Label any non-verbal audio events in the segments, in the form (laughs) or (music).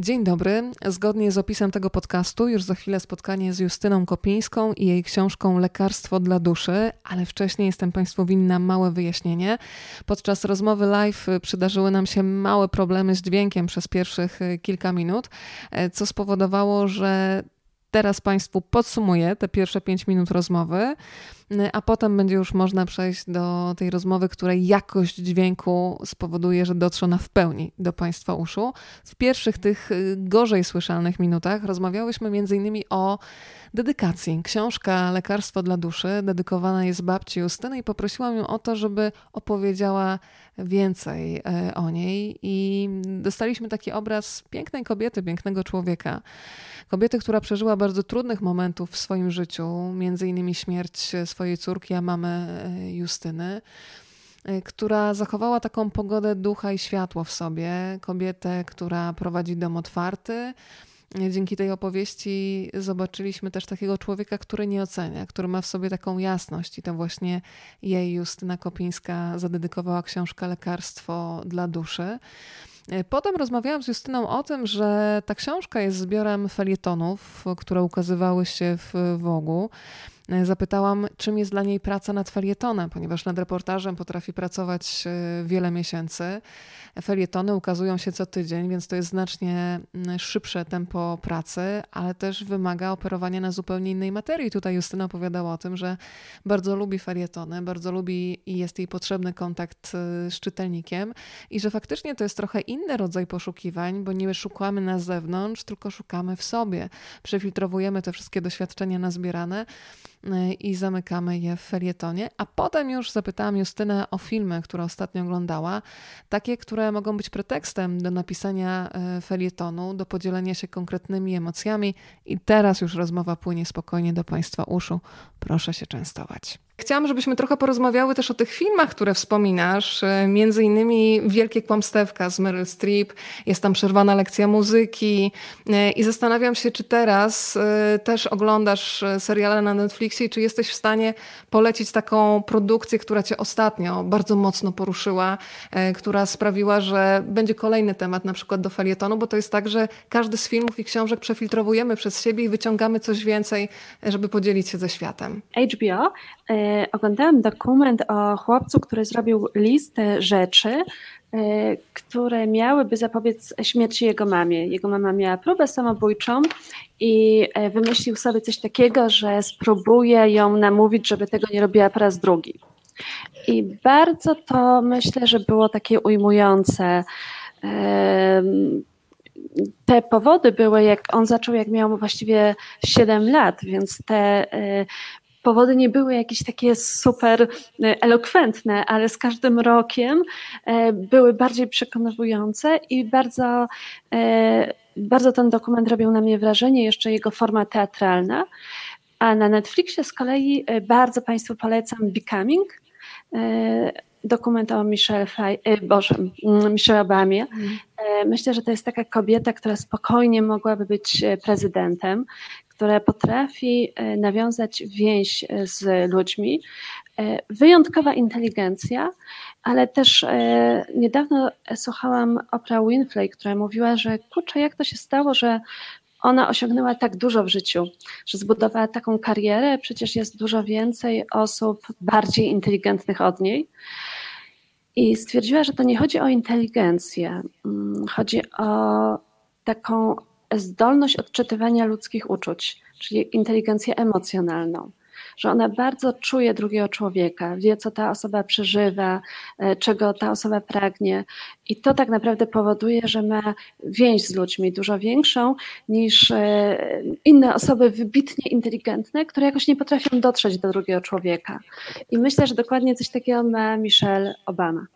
Dzień dobry. Zgodnie z opisem tego podcastu, już za chwilę spotkanie z Justyną Kopińską i jej książką Lekarstwo dla duszy, ale wcześniej jestem Państwu winna małe wyjaśnienie. Podczas rozmowy live przydarzyły nam się małe problemy z dźwiękiem przez pierwszych kilka minut, co spowodowało, że teraz Państwu podsumuję te pierwsze pięć minut rozmowy. Y, a potem będzie już można przejść do tej rozmowy, której jakość dźwięku spowoduje, że dotrze ona w pełni do Państwa uszu. W pierwszych tych y, gorzej słyszalnych minutach rozmawiałyśmy m.in. o dedykacji. Książka Lekarstwo dla duszy dedykowana jest babci Justyny i poprosiłam ją o to, żeby opowiedziała więcej y, o niej i dostaliśmy taki obraz pięknej kobiety, pięknego człowieka. Kobiety, która przeżyła bardzo trudnych momentów w swoim życiu, między innymi śmierć swojej córki, a mamy e, Justyny e, która zachowała taką pogodę ducha i światło w sobie, kobietę, która prowadzi dom otwarty. Dzięki tej opowieści zobaczyliśmy też takiego człowieka, który nie ocenia, który ma w sobie taką jasność, i to właśnie jej Justyna Kopińska zadedykowała książkę Lekarstwo dla duszy. E, potem rozmawiałam z Justyną o tym, że ta książka jest zbiorem felietonów, które ukazywały się w Wogu. E, zapytałam, czym jest dla niej praca nad felietonem, ponieważ nad reportażem potrafi pracować e, wiele miesięcy. Felietony ukazują się co tydzień, więc to jest znacznie szybsze tempo pracy, ale też wymaga operowania na zupełnie innej materii. Tutaj Justyna opowiadała o tym, że bardzo lubi felietony, bardzo lubi i jest jej potrzebny kontakt e, z czytelnikiem i że faktycznie to jest trochę inny rodzaj poszukiwań, bo nie szukamy na zewnątrz, tylko szukamy w sobie. Przefiltrowujemy te wszystkie doświadczenia nazbierane i zamykamy je w felietonie. A potem już zapytałam Justynę o filmy, które ostatnio oglądała, takie, które mogą być pretekstem do napisania y, felietonu, do podzielenia się konkretnymi emocjami. I teraz już rozmowa płynie spokojnie do Państwa uszu. Proszę się częstować. Chciałam, żebyśmy trochę porozmawiały też o tych filmach, które wspominasz. E, między innymi Wielkie Kłamstewka z Meryl Streep, jest tam przerwana lekcja muzyki e, i zastanawiam się, czy teraz e, też oglądasz seriale na Netflixie i czy jesteś w stanie polecić taką produkcję, która cię ostatnio bardzo mocno poruszyła, która sprawiła, że będzie kolejny temat na przykład do felietonu, bo to jest tak, że każdy z filmów i książek przefiltrowujemy przez siebie i wyciągamy coś więcej, żeby podzielić się ze światem. HBO oglądałam dokument o chłopcu, który zrobił listę rzeczy, e, które miałyby zapobiec śmierci jego mamie. Jego mama miała próbę samobójczą i e, wymyślił sobie coś takiego, że spróbuje ją namówić, żeby tego nie robiła po raz drugi. I bardzo to myślę, że było takie ujmujące. Te powody były, jak on zaczął, jak miał właściwie 7 lat, więc te e, powody nie były jakieś takie super e, elokwentne, ale z każdym rokiem e, były bardziej przekonujące i bardzo, e, bardzo ten dokument robił na mnie wrażenie, jeszcze jego forma teatralna. A na Netflixie z kolei bardzo Państwu polecam Becoming, dokument o Michelle, Boże, mm, Michelle Obamie. Mm. Myślę, że to jest taka kobieta, która spokojnie mogłaby być prezydentem, które potrafi e, nawiązać więź e, z ludźmi. E, wyjątkowa inteligencja, ale też niedawno słuchałam Oprah Winfrey, która mówiła, że kurczę, jak to się stało, że ona osiągnęła tak dużo w życiu, że zbudowała taką karierę, przecież jest dużo więcej osób bardziej inteligentnych od niej. I stwierdziła, że to nie chodzi o inteligencję, mm, chodzi o taką zdolność odczytywania ludzkich uczuć, czyli inteligencję emocjonalną. Że ona bardzo czuje drugiego człowieka, wie, co ta osoba przeżywa, e, czego ta osoba pragnie, i to tak naprawdę powoduje, że ma więź z ludźmi dużo większą niż e, inne osoby wybitnie inteligentne, które jakoś nie potrafią dotrzeć do drugiego człowieka. I myślę, że dokładnie coś takiego ma Michelle Obama.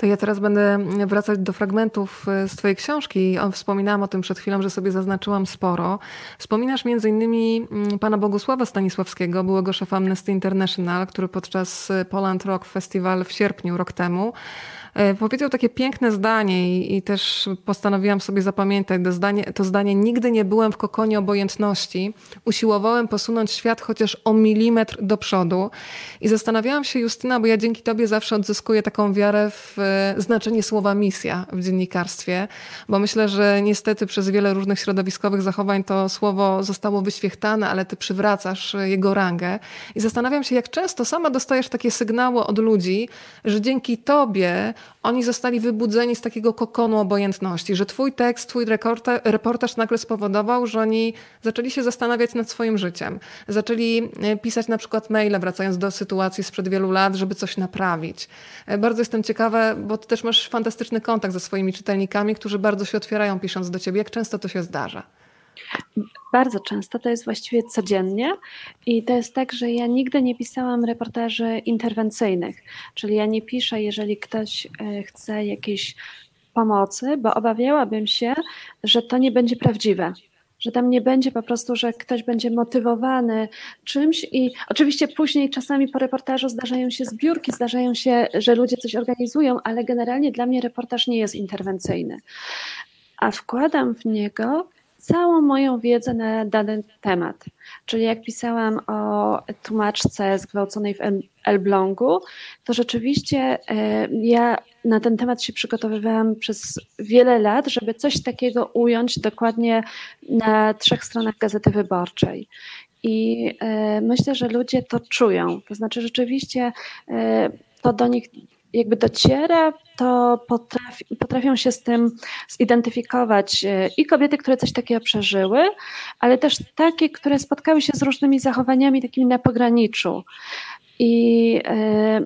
To ja teraz będę wracać do fragmentów e, z Twojej książki. Wspominałam o tym przed chwilą, że sobie zaznaczyłam sporo. Wspominasz między innymi mm, pana Bogusława Stanisławskiego, byłego szefa Amnesty International, który podczas e, Poland Rock Festival w sierpniu rok temu powiedział takie piękne zdanie i, i, też postanowiłam sobie zapamiętać to zdanie, to zdanie. Nigdy nie byłem w kokonie obojętności. Usiłowałem posunąć świat chociaż o milimetr do przodu. I zastanawiałam się, Justyna, bo ja dzięki tobie zawsze odzyskuję taką wiarę w e, znaczenie słowa misja w dziennikarstwie, bo myślę, że niestety przez wiele różnych środowiskowych zachowań to słowo zostało wyświechtane, ale ty przywracasz jego rangę. I zastanawiam się, jak często sama dostajesz takie sygnały od ludzi, że dzięki tobie oni zostali wybudzeni z takiego kokonu obojętności, że twój tekst, twój reportaż nagle spowodował, że oni zaczęli się zastanawiać nad swoim życiem. Zaczęli e, pisać na przykład maile, wracając do sytuacji sprzed wielu lat, żeby coś naprawić. E, bardzo jestem ciekawa, bo ty też masz fantastyczny kontakt ze swoimi czytelnikami, którzy bardzo się otwierają pisząc do ciebie. Jak często to się zdarza? Bardzo często, to jest właściwie codziennie i to jest tak, że ja nigdy nie pisałam reportaży interwencyjnych, czyli ja nie piszę, jeżeli ktoś e, chce jakiejś pomocy, bo obawiałabym się, że to nie będzie prawdziwe, że tam nie będzie po prostu, że ktoś będzie motywowany czymś i oczywiście później czasami po reportażu zdarzają się zbiórki, zdarzają się, że ludzie coś organizują, ale generalnie dla mnie reportaż nie jest interwencyjny. A wkładam w niego całą moją wiedzę na dany temat. Czyli jak pisałam o tłumaczce zgwałconej w Elblągu, to rzeczywiście e, ja na ten temat się przygotowywałam przez wiele lat, żeby coś takiego ująć dokładnie na trzech stronach Gazety Wyborczej. I e, myślę, że ludzie to czują. To znaczy, rzeczywiście e, to do nich jakby dociera, to potrafi, potrafią się z tym zidentyfikować e, i kobiety, które coś takiego przeżyły, ale też takie, które spotkały się z różnymi zachowaniami takimi na pograniczu. I e,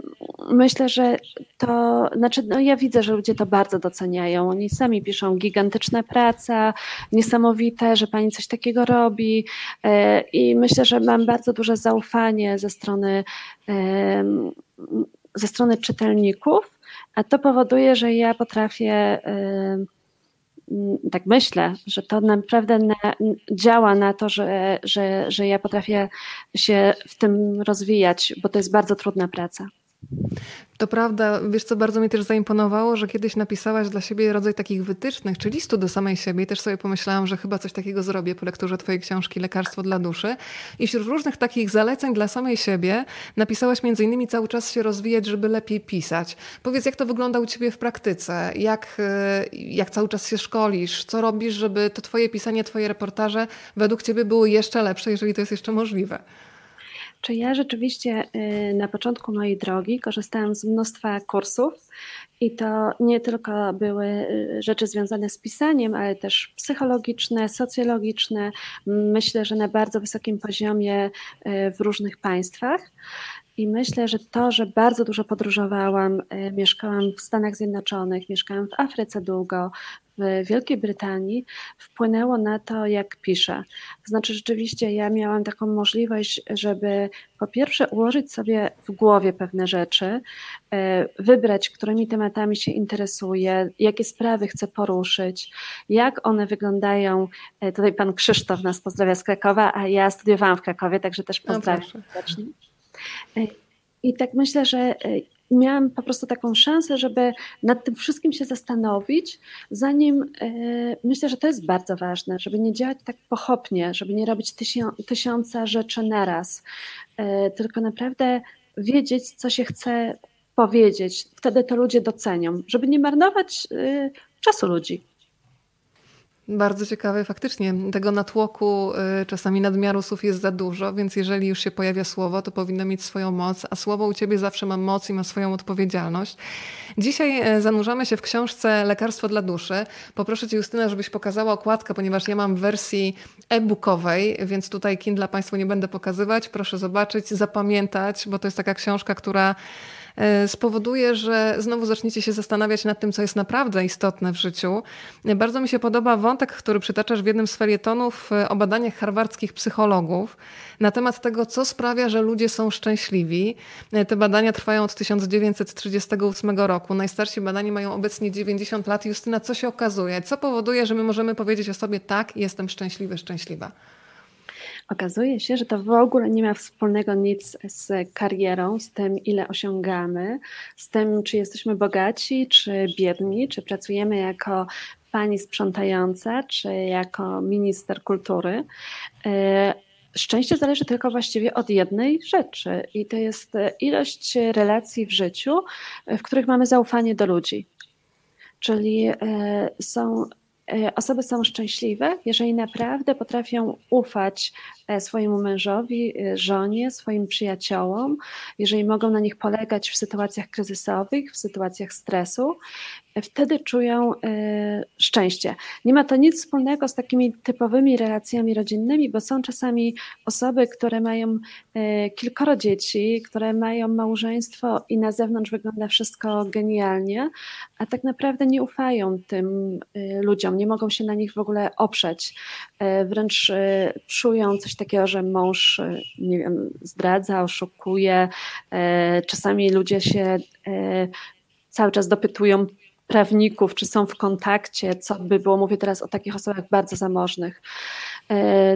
myślę, że to, znaczy, no ja widzę, że ludzie to bardzo doceniają. Oni sami piszą gigantyczna praca, niesamowite, że pani coś takiego robi. E, I myślę, że mam bardzo duże zaufanie ze strony ze strony czytelników, a to powoduje, że ja potrafię, tak myślę, że to naprawdę na, działa na to, że, że, że ja potrafię się w tym rozwijać, bo to jest bardzo trudna praca. To prawda, wiesz co, bardzo mi też zaimponowało, że kiedyś napisałaś dla siebie rodzaj takich wytycznych, czy listu do samej siebie i też sobie pomyślałam, że chyba coś takiego zrobię po lekturze twojej książki Lekarstwo dla duszy. I wśród różnych takich zaleceń dla samej siebie napisałaś między innymi cały czas się rozwijać, żeby lepiej pisać. Powiedz, jak to wygląda u ciebie w praktyce? Jak, e, jak cały czas się szkolisz? Co robisz, żeby to twoje pisanie, twoje reportaże według ciebie były jeszcze lepsze, jeżeli to jest jeszcze możliwe? Czy ja rzeczywiście y, na początku mojej drogi korzystałam z mnóstwa kursów i to nie tylko były y, rzeczy związane z pisaniem, ale też psychologiczne, socjologiczne, myślę, że na bardzo wysokim poziomie y, w różnych państwach. I myślę, że to, że bardzo dużo podróżowałam, mieszkałam w Stanach Zjednoczonych, mieszkałam w Afryce długo, w Wielkiej Brytanii wpłynęło na to, jak piszę. To znaczy, rzeczywiście ja miałam taką możliwość, żeby po pierwsze ułożyć sobie w głowie pewne rzeczy, e, wybrać, którymi tematami się interesuję, jakie sprawy chcę poruszyć, jak one wyglądają. E, tutaj pan Krzysztof nas pozdrawia z Krakowa, a ja studiowałam w Krakowie, także też no pozdrawiam serdecznie. No I tak myślę, że miałam po prostu taką szansę, żeby nad tym wszystkim się zastanowić, zanim e, myślę, że to jest bardzo ważne, żeby nie działać tak pochopnie, żeby nie robić tysiąca rzeczy naraz, e, tylko naprawdę wiedzieć, co się chce powiedzieć. Wtedy to ludzie docenią, żeby nie marnować e, czasu ludzi. Bardzo ciekawe, faktycznie tego natłoku, y, czasami nadmiaru słów jest za dużo, więc jeżeli już się pojawia słowo, to powinno mieć swoją moc, a słowo u ciebie zawsze ma moc i ma swoją odpowiedzialność. Dzisiaj y, zanurzamy się w książce Lekarstwo dla duszy. Poproszę cię Justyna, żebyś pokazała okładkę, ponieważ ja mam w wersji e-bookowej, więc tutaj Kindle Państwu nie będę pokazywać. Proszę zobaczyć, zapamiętać, bo to jest taka książka, która spowoduje, że znowu zaczniecie się zastanawiać nad tym, co jest naprawdę istotne w życiu. Bardzo mi się podoba wątek, który przytaczasz w jednym z felietonów e, o badaniach harwardzkich psychologów na temat tego, co sprawia, że ludzie są szczęśliwi. E, te badania trwają od 1938 roku. Najstarsi badani mają obecnie 90 lat. Justyna, co się okazuje? Co powoduje, że my możemy powiedzieć o sobie tak, jestem szczęśliwy, szczęśliwa? Okazuje się, że to w ogóle nie ma wspólnego nic z karierą, z tym, ile osiągamy, z tym, czy jesteśmy bogaci, czy biedni, czy pracujemy jako pani sprzątająca, czy jako minister kultury. E, szczęście zależy tylko właściwie od jednej rzeczy, i to jest ilość relacji w życiu, w których mamy zaufanie do ludzi. Czyli e, są osoby są szczęśliwe, jeżeli naprawdę potrafią ufać e, swojemu mężowi, e, żonie, swoim przyjaciołom, jeżeli mogą na nich polegać w sytuacjach kryzysowych, w sytuacjach stresu, wtedy czują szczęście. Nie ma to nic wspólnego z takimi typowymi relacjami rodzinnymi, bo są czasami osoby, które mają kilkoro dzieci, które mają małżeństwo i na zewnątrz wygląda wszystko genialnie, a tak naprawdę nie ufają tym ludziom nie mogą się na nich w ogóle oprzeć. E, wręcz e, czują coś takiego, że mąż, e, nie wiem, zdradza, oszukuje. Czasami ludzie się cały czas dopytują prawników, czy są w kontakcie, co by było, mówię teraz o takich osobach bardzo zamożnych,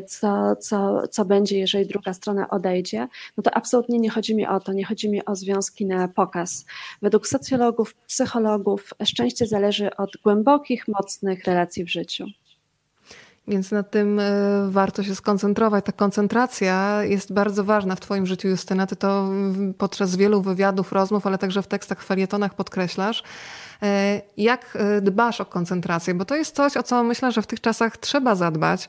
co, co, co będzie, jeżeli druga strona odejdzie, no to absolutnie nie chodzi mi o to, nie chodzi mi o związki na pokaz. Według socjologów, psychologów szczęście zależy od głębokich, mocnych relacji w życiu. Więc na tym e, warto się skoncentrować. Ta koncentracja jest bardzo ważna w Twoim życiu, Justyna. Ty to podczas wielu wywiadów, rozmów, ale także w tekstach, w felietonach podkreślasz. E, jak e, dbasz o koncentrację, bo to jest coś, o co myślę, że w tych czasach trzeba zadbać.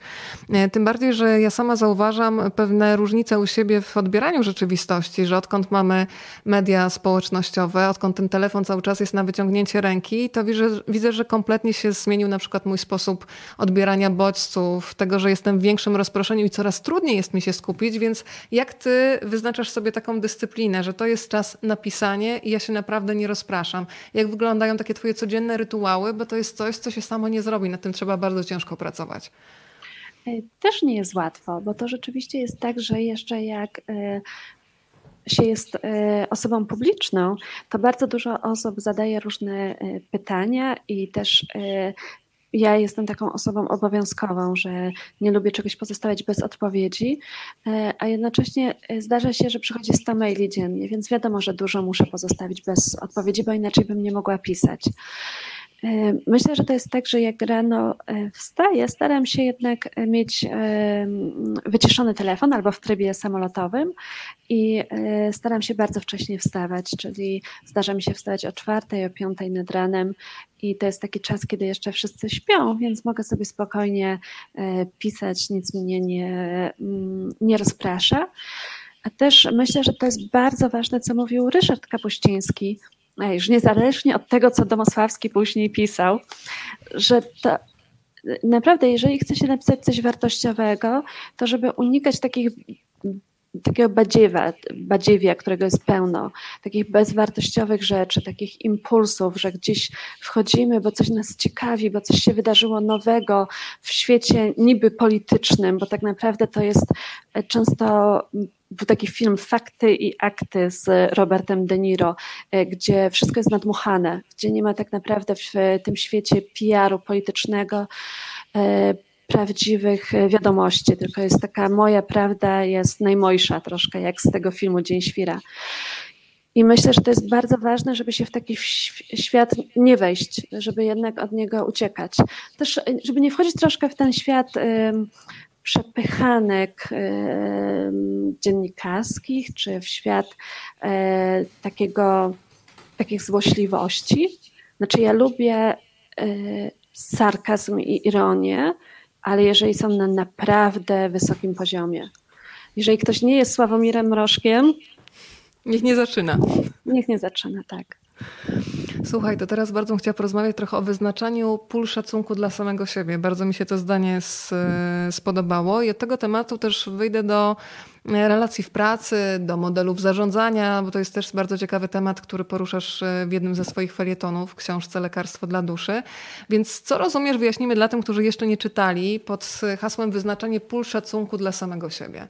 E, tym bardziej, że ja sama zauważam pewne różnice u siebie w odbieraniu rzeczywistości, że odkąd mamy media społecznościowe, odkąd ten telefon cały czas jest na wyciągnięcie ręki, to widzę, widzę że kompletnie się zmienił na przykład mój sposób odbierania bodźców, tego, że jestem w większym rozproszeniu i coraz trudniej jest mi się skupić, więc jak ty wyznaczasz sobie taką dyscyplinę, że to jest czas na pisanie i ja się naprawdę nie rozpraszam? Jak wyglądają takie twoje codzienne rytuały, bo to jest coś, co się samo nie zrobi. Nad tym trzeba bardzo ciężko pracować. E, też nie jest łatwo, bo to rzeczywiście jest tak, że jeszcze jak e, się jest e, osobą publiczną, to bardzo dużo osób zadaje różne pytania i też ja jestem taką osobą obowiązkową, że nie lubię czegoś pozostawiać bez odpowiedzi, e, a jednocześnie e, zdarza się, że przychodzi 100 maili dziennie, więc wiadomo, że dużo muszę pozostawić bez odpowiedzi, bo inaczej bym nie mogła pisać. E, myślę, że to jest tak, że jak rano e, wstaję, staram się jednak mieć e, wyciszony telefon albo w trybie samolotowym i staram się bardzo wcześnie wstawać, czyli zdarza mi się wstawać o czwartej, o piątej nad ranem i to jest taki czas, kiedy jeszcze wszyscy śpią, więc mogę sobie spokojnie pisać, nic mnie nie, mm, nie rozprasza. A też myślę, że to jest bardzo ważne, co mówił Ryszard Kapuściński, już niezależnie od tego, co Domosławski później pisał, że to naprawdę, jeżeli chce się napisać coś wartościowego, to żeby unikać takich takiego badziewa, badziewia, którego jest pełno, takich bezwartościowych rzeczy, takich impulsów, że gdzieś wchodzimy, bo coś nas ciekawi, bo coś się wydarzyło nowego w świecie niby politycznym, bo tak naprawdę to jest często był taki film Fakty i akty z Robertem De Niro, e, gdzie wszystko jest nadmuchane, gdzie nie ma tak naprawdę w tym świecie PR-u politycznego e, prawdziwych wiadomości, tylko jest taka moja prawda jest najmojsza troszkę, jak z tego filmu Dzień Świra. I myślę, że to jest bardzo ważne, żeby się w taki świat nie wejść, żeby jednak od niego uciekać. Też, żeby nie wchodzić troszkę w ten świat przepychanek dziennikarskich, czy w świat e, takiego, takich złośliwości. Znaczy, ja lubię e, sarkazm i ironię, ale jeżeli są na naprawdę wysokim poziomie. Jeżeli ktoś nie jest Sławomirem Mrożkiem, niech nie zaczyna. Niech nie zaczyna, tak. Słuchaj, to teraz bardzo bym chciała porozmawiać trochę o wyznaczaniu pól szacunku dla samego siebie. Bardzo mi się to zdanie spodobało i od tego tematu też wyjdę do e, relacji w pracy, do modelów zarządzania, bo to jest też bardzo ciekawy temat, który poruszasz e, w jednym ze swoich felietonów, książce Lekarstwo dla duszy. Więc co rozumiesz, wyjaśnimy dla tych, którzy jeszcze nie czytali, pod hasłem wyznaczanie pól szacunku dla samego siebie.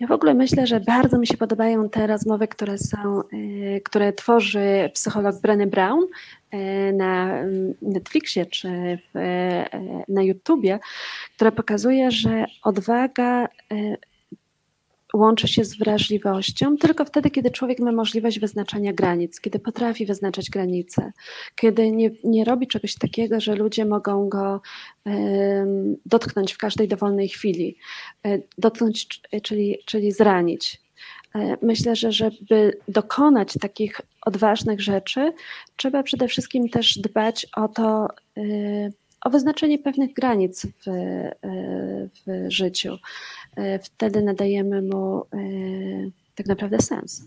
Ja w ogóle myślę, że bardzo mi się podobają te rozmowy, które są, y, które tworzy psycholog Brené Brown y, na mm, Netflixie czy w, y, na YouTubie, które pokazuje, że odwaga łączy się z wrażliwością tylko wtedy, kiedy człowiek ma możliwość wyznaczania granic, kiedy potrafi wyznaczać granice, kiedy nie, nie robi czegoś takiego, że ludzie mogą go y, dotknąć w każdej dowolnej chwili, y, dotknąć, czyli, czyli zranić. E, myślę, że żeby dokonać takich odważnych rzeczy, trzeba przede wszystkim też dbać o to, o wyznaczenie pewnych granic w, w życiu. E, wtedy nadajemy mu e, tak naprawdę sens.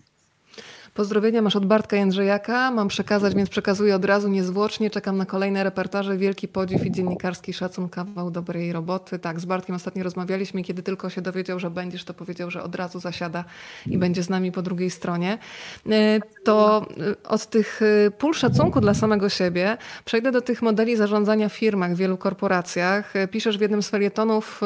Pozdrowienia masz od Bartka Jędrzejaka. Mam przekazać, więc przekazuję od razu niezwłocznie. Czekam na kolejne reportaże. Wielki podziw i dziennikarski szacun, kawał dobrej roboty. Tak, z Bartkiem ostatnio rozmawialiśmy. Kiedy tylko się dowiedział, że będziesz, to powiedział, że od razu zasiada i będzie z nami po drugiej stronie. E, to e, od tych e, pól szacunku dla samego siebie przejdę do tych modeli zarządzania w firmach, w wielu korporacjach. Piszesz w jednym z felietonów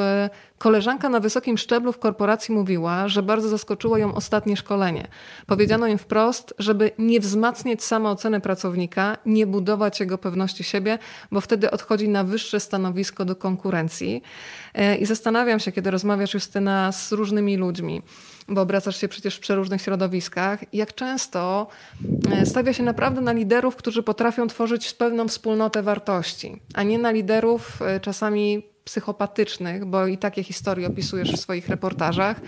Koleżanka na wysokim szczeblu w korporacji mówiła, że bardzo zaskoczyło ją ostatnie szkolenie. Powiedziano im wprost, żeby nie wzmacniać samooceny pracownika, nie budować jego pewności siebie, bo wtedy odchodzi na wyższe stanowisko do konkurencji. E, I zastanawiam się, kiedy rozmawiasz, Justyna, z różnymi ludźmi, bo obracasz się przecież w przeróżnych środowiskach, jak często e, stawia się naprawdę na liderów, którzy potrafią tworzyć pewną wspólnotę wartości, a nie na liderów e, czasami psychopatycznych, bo i takie historie opisujesz w swoich reportażach,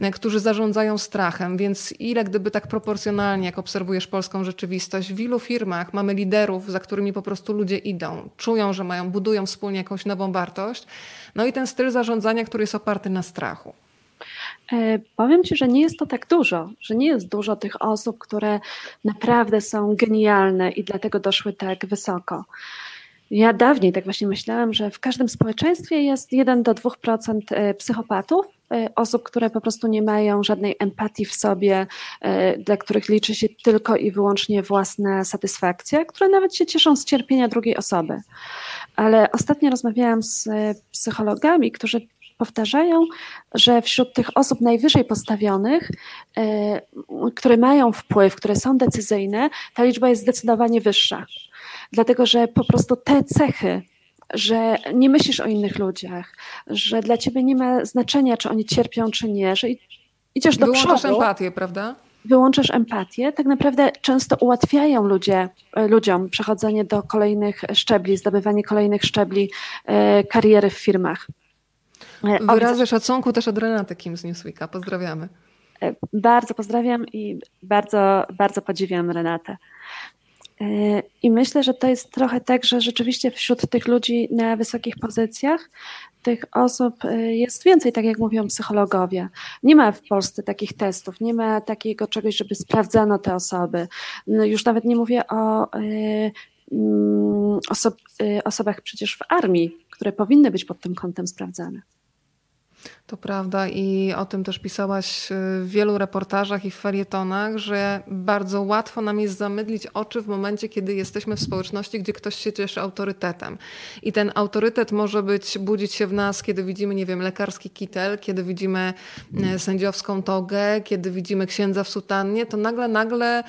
e, którzy zarządzają strachem. Więc ile gdyby tak proporcjonalnie, jak obserwujesz polską rzeczywistość, w ilu firmach mamy liderów, za którymi po prostu ludzie idą, czują, że mają, budują wspólnie jakąś nową wartość. No i ten styl zarządzania, który jest oparty na strachu. E, powiem Ci, że nie jest to tak dużo, że nie jest dużo tych osób, które naprawdę są genialne i dlatego doszły tak wysoko. Ja dawniej tak właśnie myślałam, że w każdym społeczeństwie jest 1 do 2% e, psychopatów, e, osób, które po prostu nie mają żadnej empatii w sobie, e, dla których liczy się tylko i wyłącznie własna satysfakcja, które nawet się cieszą z cierpienia drugiej osoby. Ale ostatnio rozmawiałam z psychologami, którzy powtarzają, że wśród tych osób najwyżej postawionych, które mają wpływ, które są decyzyjne, ta liczba jest zdecydowanie wyższa dlatego że po prostu te cechy, że nie myślisz o innych ludziach, że dla ciebie nie ma znaczenia, czy oni cierpią, czy nie, że idziesz do Wyłączasz przodu. empatię, prawda? Wyłączasz empatię, tak naprawdę często ułatwiają ludzie, e, ludziom przechodzenie do kolejnych szczebli, zdobywanie kolejnych szczebli e, kariery w firmach. E, Wyrazy szacunku też od Renaty Kim z Newsweeka. Pozdrawiamy. Bardzo pozdrawiam i bardzo, bardzo podziwiam Renatę. I myślę, że to jest trochę tak, że rzeczywiście wśród tych ludzi na wysokich pozycjach tych osób y, jest więcej, tak jak mówią psychologowie. Nie ma w Polsce takich testów, nie ma takiego czegoś, żeby sprawdzano te osoby. No już nawet nie mówię o y, mm, oso y, osobach przecież w armii, które powinny być pod tym kątem sprawdzane. To prawda i o tym też pisałaś y, w wielu reportażach i w felietonach, że bardzo łatwo nam jest zamydlić oczy w momencie, kiedy jesteśmy w społeczności, gdzie ktoś się cieszy autorytetem. I ten autorytet może być, budzić się w nas, kiedy widzimy, nie wiem, lekarski kitel, kiedy widzimy y, sędziowską togę, kiedy widzimy księdza w sutannie, to nagle, nagle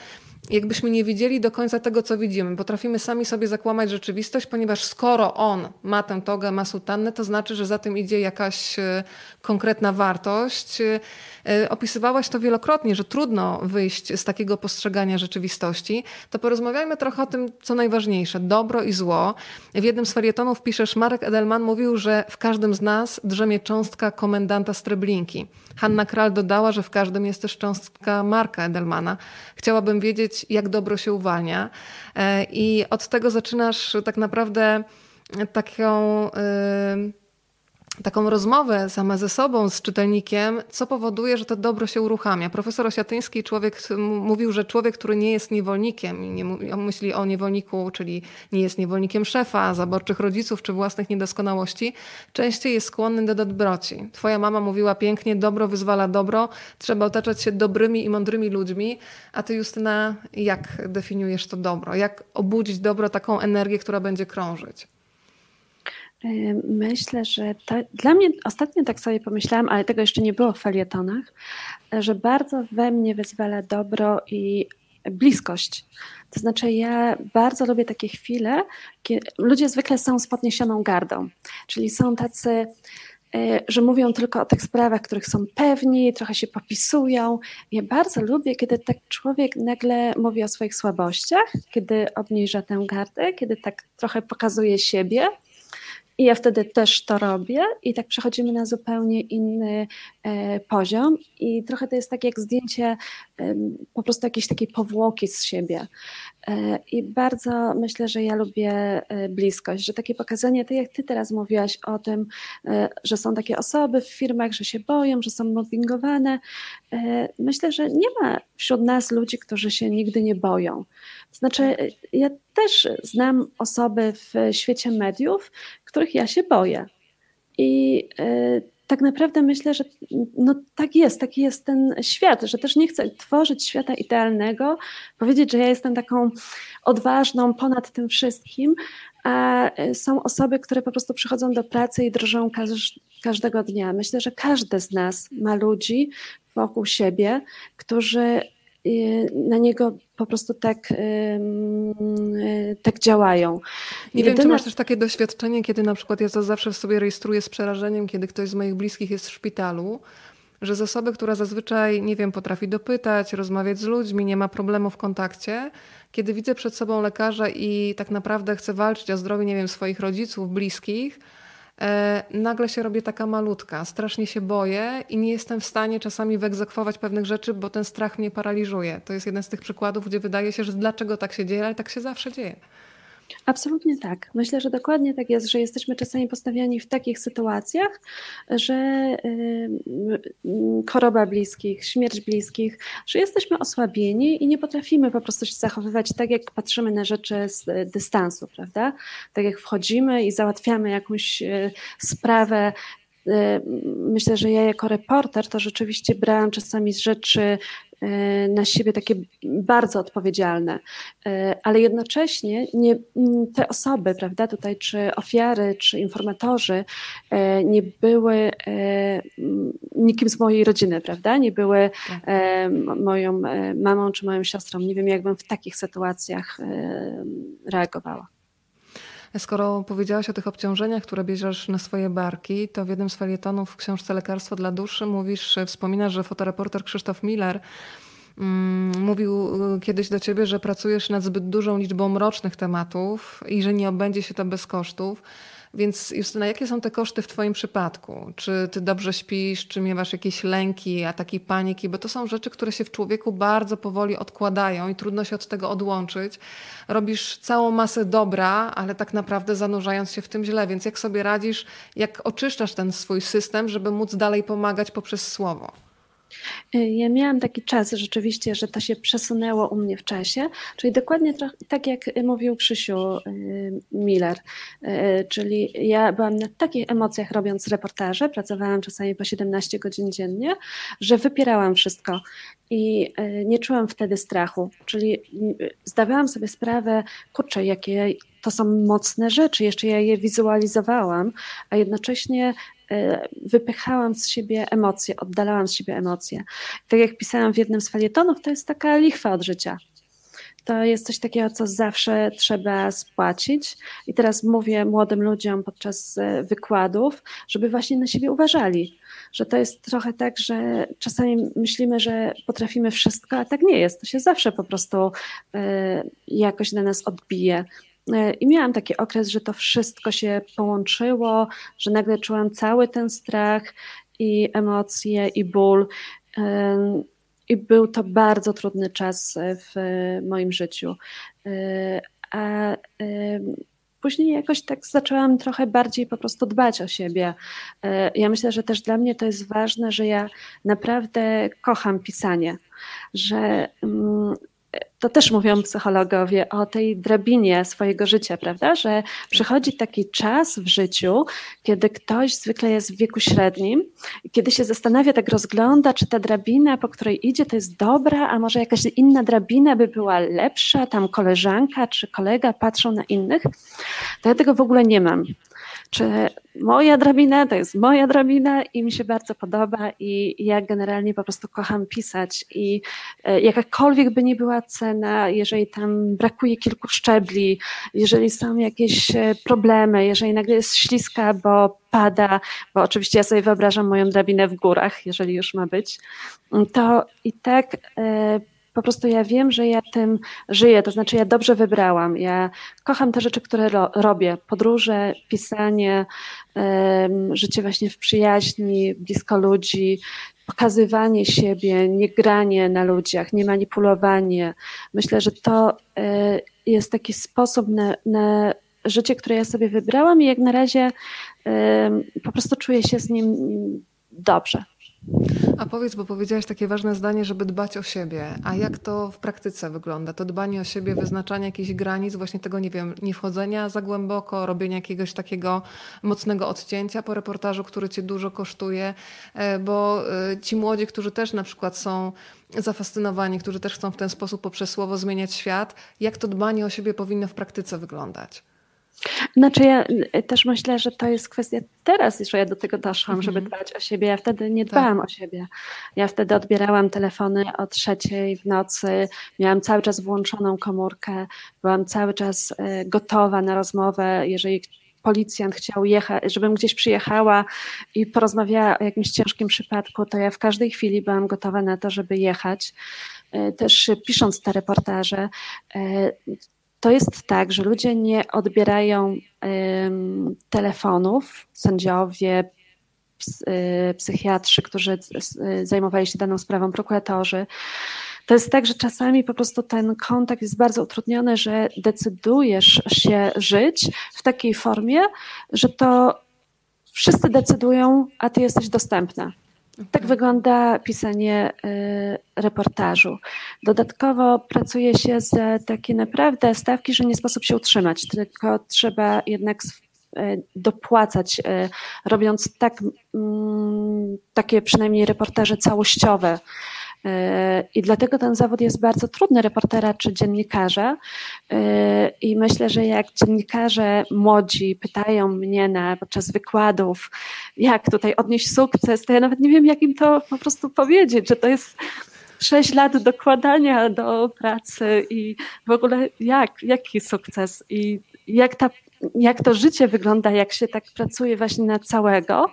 jakbyśmy nie widzieli do końca tego, co widzimy. Potrafimy sami sobie zakłamać rzeczywistość, ponieważ skoro on ma tę togę, ma sutannę, to znaczy, że za tym idzie jakaś e, konkretna wartość. E, opisywałaś to wielokrotnie, że trudno wyjść z takiego postrzegania rzeczywistości. To porozmawiajmy trochę o tym, co najważniejsze. Dobro i zło. W jednym z felietonów piszesz, Marek Edelman mówił, że w każdym z nas drzemie cząstka komendanta Streblinki. Hanna Kral dodała, że w każdym jest też cząstka Marka Edelmana. Chciałabym wiedzieć, jak dobro się uwalnia. E, I od tego zaczynasz tak naprawdę taką. Yy, taką rozmowę sama ze sobą, z czytelnikiem, co powoduje, że to dobro się uruchamia. Profesor Osiatyński człowiek, mówił, że człowiek, który nie jest niewolnikiem, nie myśli o niewolniku, czyli nie jest niewolnikiem szefa, zaborczych rodziców czy własnych niedoskonałości, częściej jest skłonny do dobroci. Twoja mama mówiła pięknie, dobro wyzwala dobro, trzeba otaczać się dobrymi i mądrymi ludźmi, a ty Justyna, jak definiujesz to dobro? Jak obudzić dobro, taką energię, która będzie krążyć? Myślę, że to, dla mnie ostatnio tak sobie pomyślałam, ale tego jeszcze nie było w felietonach, że bardzo we mnie wyzwala dobro i bliskość. To znaczy, ja bardzo lubię takie chwile, kiedy ludzie zwykle są z podniesioną gardą, czyli są tacy E, że mówią tylko o tych sprawach, których są pewni, trochę się popisują. Ja bardzo lubię, kiedy tak człowiek nagle mówi o swoich słabościach, kiedy obniża tę gardę, kiedy tak trochę pokazuje siebie. I ja wtedy też to robię i tak przechodzimy na zupełnie inny e, poziom i trochę to jest tak jak zdjęcie e, po prostu jakiejś takiej powłoki z siebie. E, I bardzo myślę, że ja lubię e, bliskość, że takie pokazanie, tak jak ty teraz mówiłaś o tym, e, że są takie osoby w firmach, że się boją, że są mobbingowane. Myślę, że nie ma wśród nas ludzi, którzy się nigdy nie boją. Znaczy, ja też znam osoby w świecie mediów, których ja się boję. I tak naprawdę myślę, że no tak jest, taki jest ten świat, że też nie chcę tworzyć świata idealnego, powiedzieć, że ja jestem taką odważną ponad tym wszystkim, a są osoby, które po prostu przychodzą do pracy i drżą każdego dnia. Myślę, że każdy z nas ma ludzi wokół siebie, którzy na niego po prostu tak, tak działają. Nie Jedyna... wiem, czy masz też takie doświadczenie, kiedy na przykład ja to zawsze w sobie rejestruję z przerażeniem, kiedy ktoś z moich bliskich jest w szpitalu, że z osoby, która zazwyczaj, nie wiem, potrafi dopytać, rozmawiać z ludźmi, nie ma problemu w kontakcie, kiedy widzę przed sobą lekarza i tak naprawdę chcę walczyć o zdrowie, nie wiem, swoich rodziców, bliskich, nagle się robię taka malutka, strasznie się boję i nie jestem w stanie czasami wyegzekwować pewnych rzeczy, bo ten strach mnie paraliżuje. To jest jeden z tych przykładów, gdzie wydaje się, że dlaczego tak się dzieje, ale tak się zawsze dzieje. Absolutnie tak. Myślę, że dokładnie tak jest, że jesteśmy czasami postawiani w takich sytuacjach, że choroba bliskich, śmierć bliskich, że jesteśmy osłabieni i nie potrafimy po prostu się zachowywać tak, jak patrzymy na rzeczy z dystansu, prawda? Tak jak wchodzimy i załatwiamy jakąś e, sprawę e, myślę, że ja jako reporter to rzeczywiście brałam czasami rzeczy E, na siebie takie bardzo odpowiedzialne, e, ale jednocześnie nie, te osoby, prawda, tutaj czy ofiary, czy informatorzy e, nie były nikim z mojej rodziny, prawda, nie były tak. moją mamą czy moją siostrą. Nie wiem, jakbym w takich sytuacjach reagowała. Skoro powiedziałaś o tych obciążeniach, które bierzesz na swoje barki, to w jednym z felietonów w książce Lekarstwo dla duszy mówisz, wspominasz, że fotoreporter Krzysztof Miller mm, mówił y, kiedyś do ciebie, że pracujesz nad zbyt dużą liczbą mrocznych tematów i że nie obędzie się to bez kosztów. Więc Justyna, jakie są te koszty w Twoim przypadku? Czy Ty dobrze śpisz, czy miewasz jakieś lęki, ataki paniki? Bo to są rzeczy, które się w człowieku bardzo powoli odkładają i trudno się od tego odłączyć. Robisz całą masę dobra, ale tak naprawdę zanurzając się w tym źle. Więc jak sobie radzisz, jak oczyszczasz ten swój system, żeby móc dalej pomagać poprzez słowo? Y, ja miałam taki czas rzeczywiście, że to się przesunęło u mnie w czasie, czyli dokładnie tak jak mówił Krzysiu y, Miller, y, czyli ja byłam na takich emocjach robiąc reportaże, pracowałam czasami po 17 godzin dziennie, że wypierałam wszystko i nie czułam wtedy strachu, czyli zdawałam sobie sprawę, kurczę, jakie to są mocne rzeczy, jeszcze ja je wizualizowałam, a jednocześnie wypychałam z siebie emocje, oddalałam z siebie emocje. Tak jak pisałam w jednym z felietonów, to jest taka lichwa od życia. To jest coś takiego, co zawsze trzeba spłacić. I teraz mówię młodym ludziom podczas e, wykładów, żeby właśnie na siebie uważali. Że to jest trochę tak, że czasami myślimy, że potrafimy wszystko, a tak nie jest. To się zawsze po prostu e, jakoś na nas odbije. E, I miałam taki okres, że to wszystko się połączyło, że nagle czułam cały ten strach i emocje i ból. E, I był to bardzo trudny czas w moim życiu. E, a później jakoś tak zaczęłam trochę bardziej po prostu dbać o siebie. Ja myślę, że też dla mnie to jest ważne, że ja naprawdę kocham pisanie, że mm, to też mówią psychologowie o tej drabinie swojego życia, prawda? Że przychodzi taki czas w życiu, kiedy ktoś zwykle jest w wieku średnim, kiedy się zastanawia, tak rozgląda, czy ta drabina, po której idzie, to jest dobra, a może jakaś inna drabina by była lepsza, tam koleżanka czy kolega patrzą na innych. To ja tego w ogóle nie mam. Czy moja drabina to jest moja drabina i mi się bardzo podoba i ja generalnie po prostu kocham pisać i e, jakakolwiek by nie była cena, jeżeli tam brakuje kilku szczebli, jeżeli są jakieś e, problemy, jeżeli nagle jest śliska, bo pada, bo oczywiście ja sobie wyobrażam moją drabinę w górach, jeżeli już ma być, to i tak e, po prostu ja wiem, że ja tym żyję, to znaczy ja dobrze wybrałam. Ja kocham te rzeczy, które ro robię. Podróże, pisanie, życie właśnie w przyjaźni, blisko ludzi, pokazywanie siebie, nie granie na ludziach, nie manipulowanie. Myślę, że to y, jest taki sposób na, na życie, które ja sobie wybrałam i jak na razie po prostu czuję się z nim dobrze. A powiedz, bo powiedziałaś takie ważne zdanie, żeby dbać o siebie. A jak to w praktyce wygląda? To dbanie o siebie, wyznaczanie jakichś granic, właśnie tego, nie wiem, nie wchodzenia za głęboko, robienia jakiegoś takiego mocnego odcięcia po reportażu, który cię dużo kosztuje, e, bo e, ci młodzi, którzy też na przykład są zafascynowani, którzy też chcą w ten sposób poprzez słowo zmieniać świat, jak to dbanie o siebie powinno w praktyce wyglądać? Znaczy ja y, też myślę, że to jest kwestia teraz, że ja do tego doszłam, żeby mhm. dbać o siebie. Ja wtedy nie dbałam tak. o siebie. Ja wtedy odbierałam telefony o trzeciej w nocy, miałam cały czas włączoną komórkę, byłam cały czas y, gotowa na rozmowę, jeżeli policjant chciał jechać, żebym gdzieś przyjechała i porozmawiała o jakimś ciężkim przypadku, to ja w każdej chwili byłam gotowa na to, żeby jechać. Y, też pisząc te reportaże, to jest tak, że ludzie nie odbierają telefonów, sędziowie, y, psychiatrzy, którzy zajmowali się daną sprawą, prokuratorzy. To jest tak, że czasami po prostu ten kontakt jest bardzo utrudniony, że decydujesz się żyć w takiej formie, że to wszyscy decydują, a ty jesteś dostępna. Tak wygląda pisanie y, reportażu. Dodatkowo pracuje się z takie naprawdę stawki, że nie sposób się utrzymać, tylko trzeba jednak y, dopłacać, y, robiąc tak, mm, takie przynajmniej reportaże całościowe i dlatego ten zawód jest bardzo trudny reportera czy dziennikarza. I myślę, że jak dziennikarze młodzi pytają mnie na, podczas wykładów, jak tutaj odnieść sukces, to ja nawet nie wiem, jak im to po prostu powiedzieć, że to jest sześć lat dokładania do pracy i w ogóle jak, jaki sukces i jak, ta, jak to życie wygląda, jak się tak pracuje właśnie na całego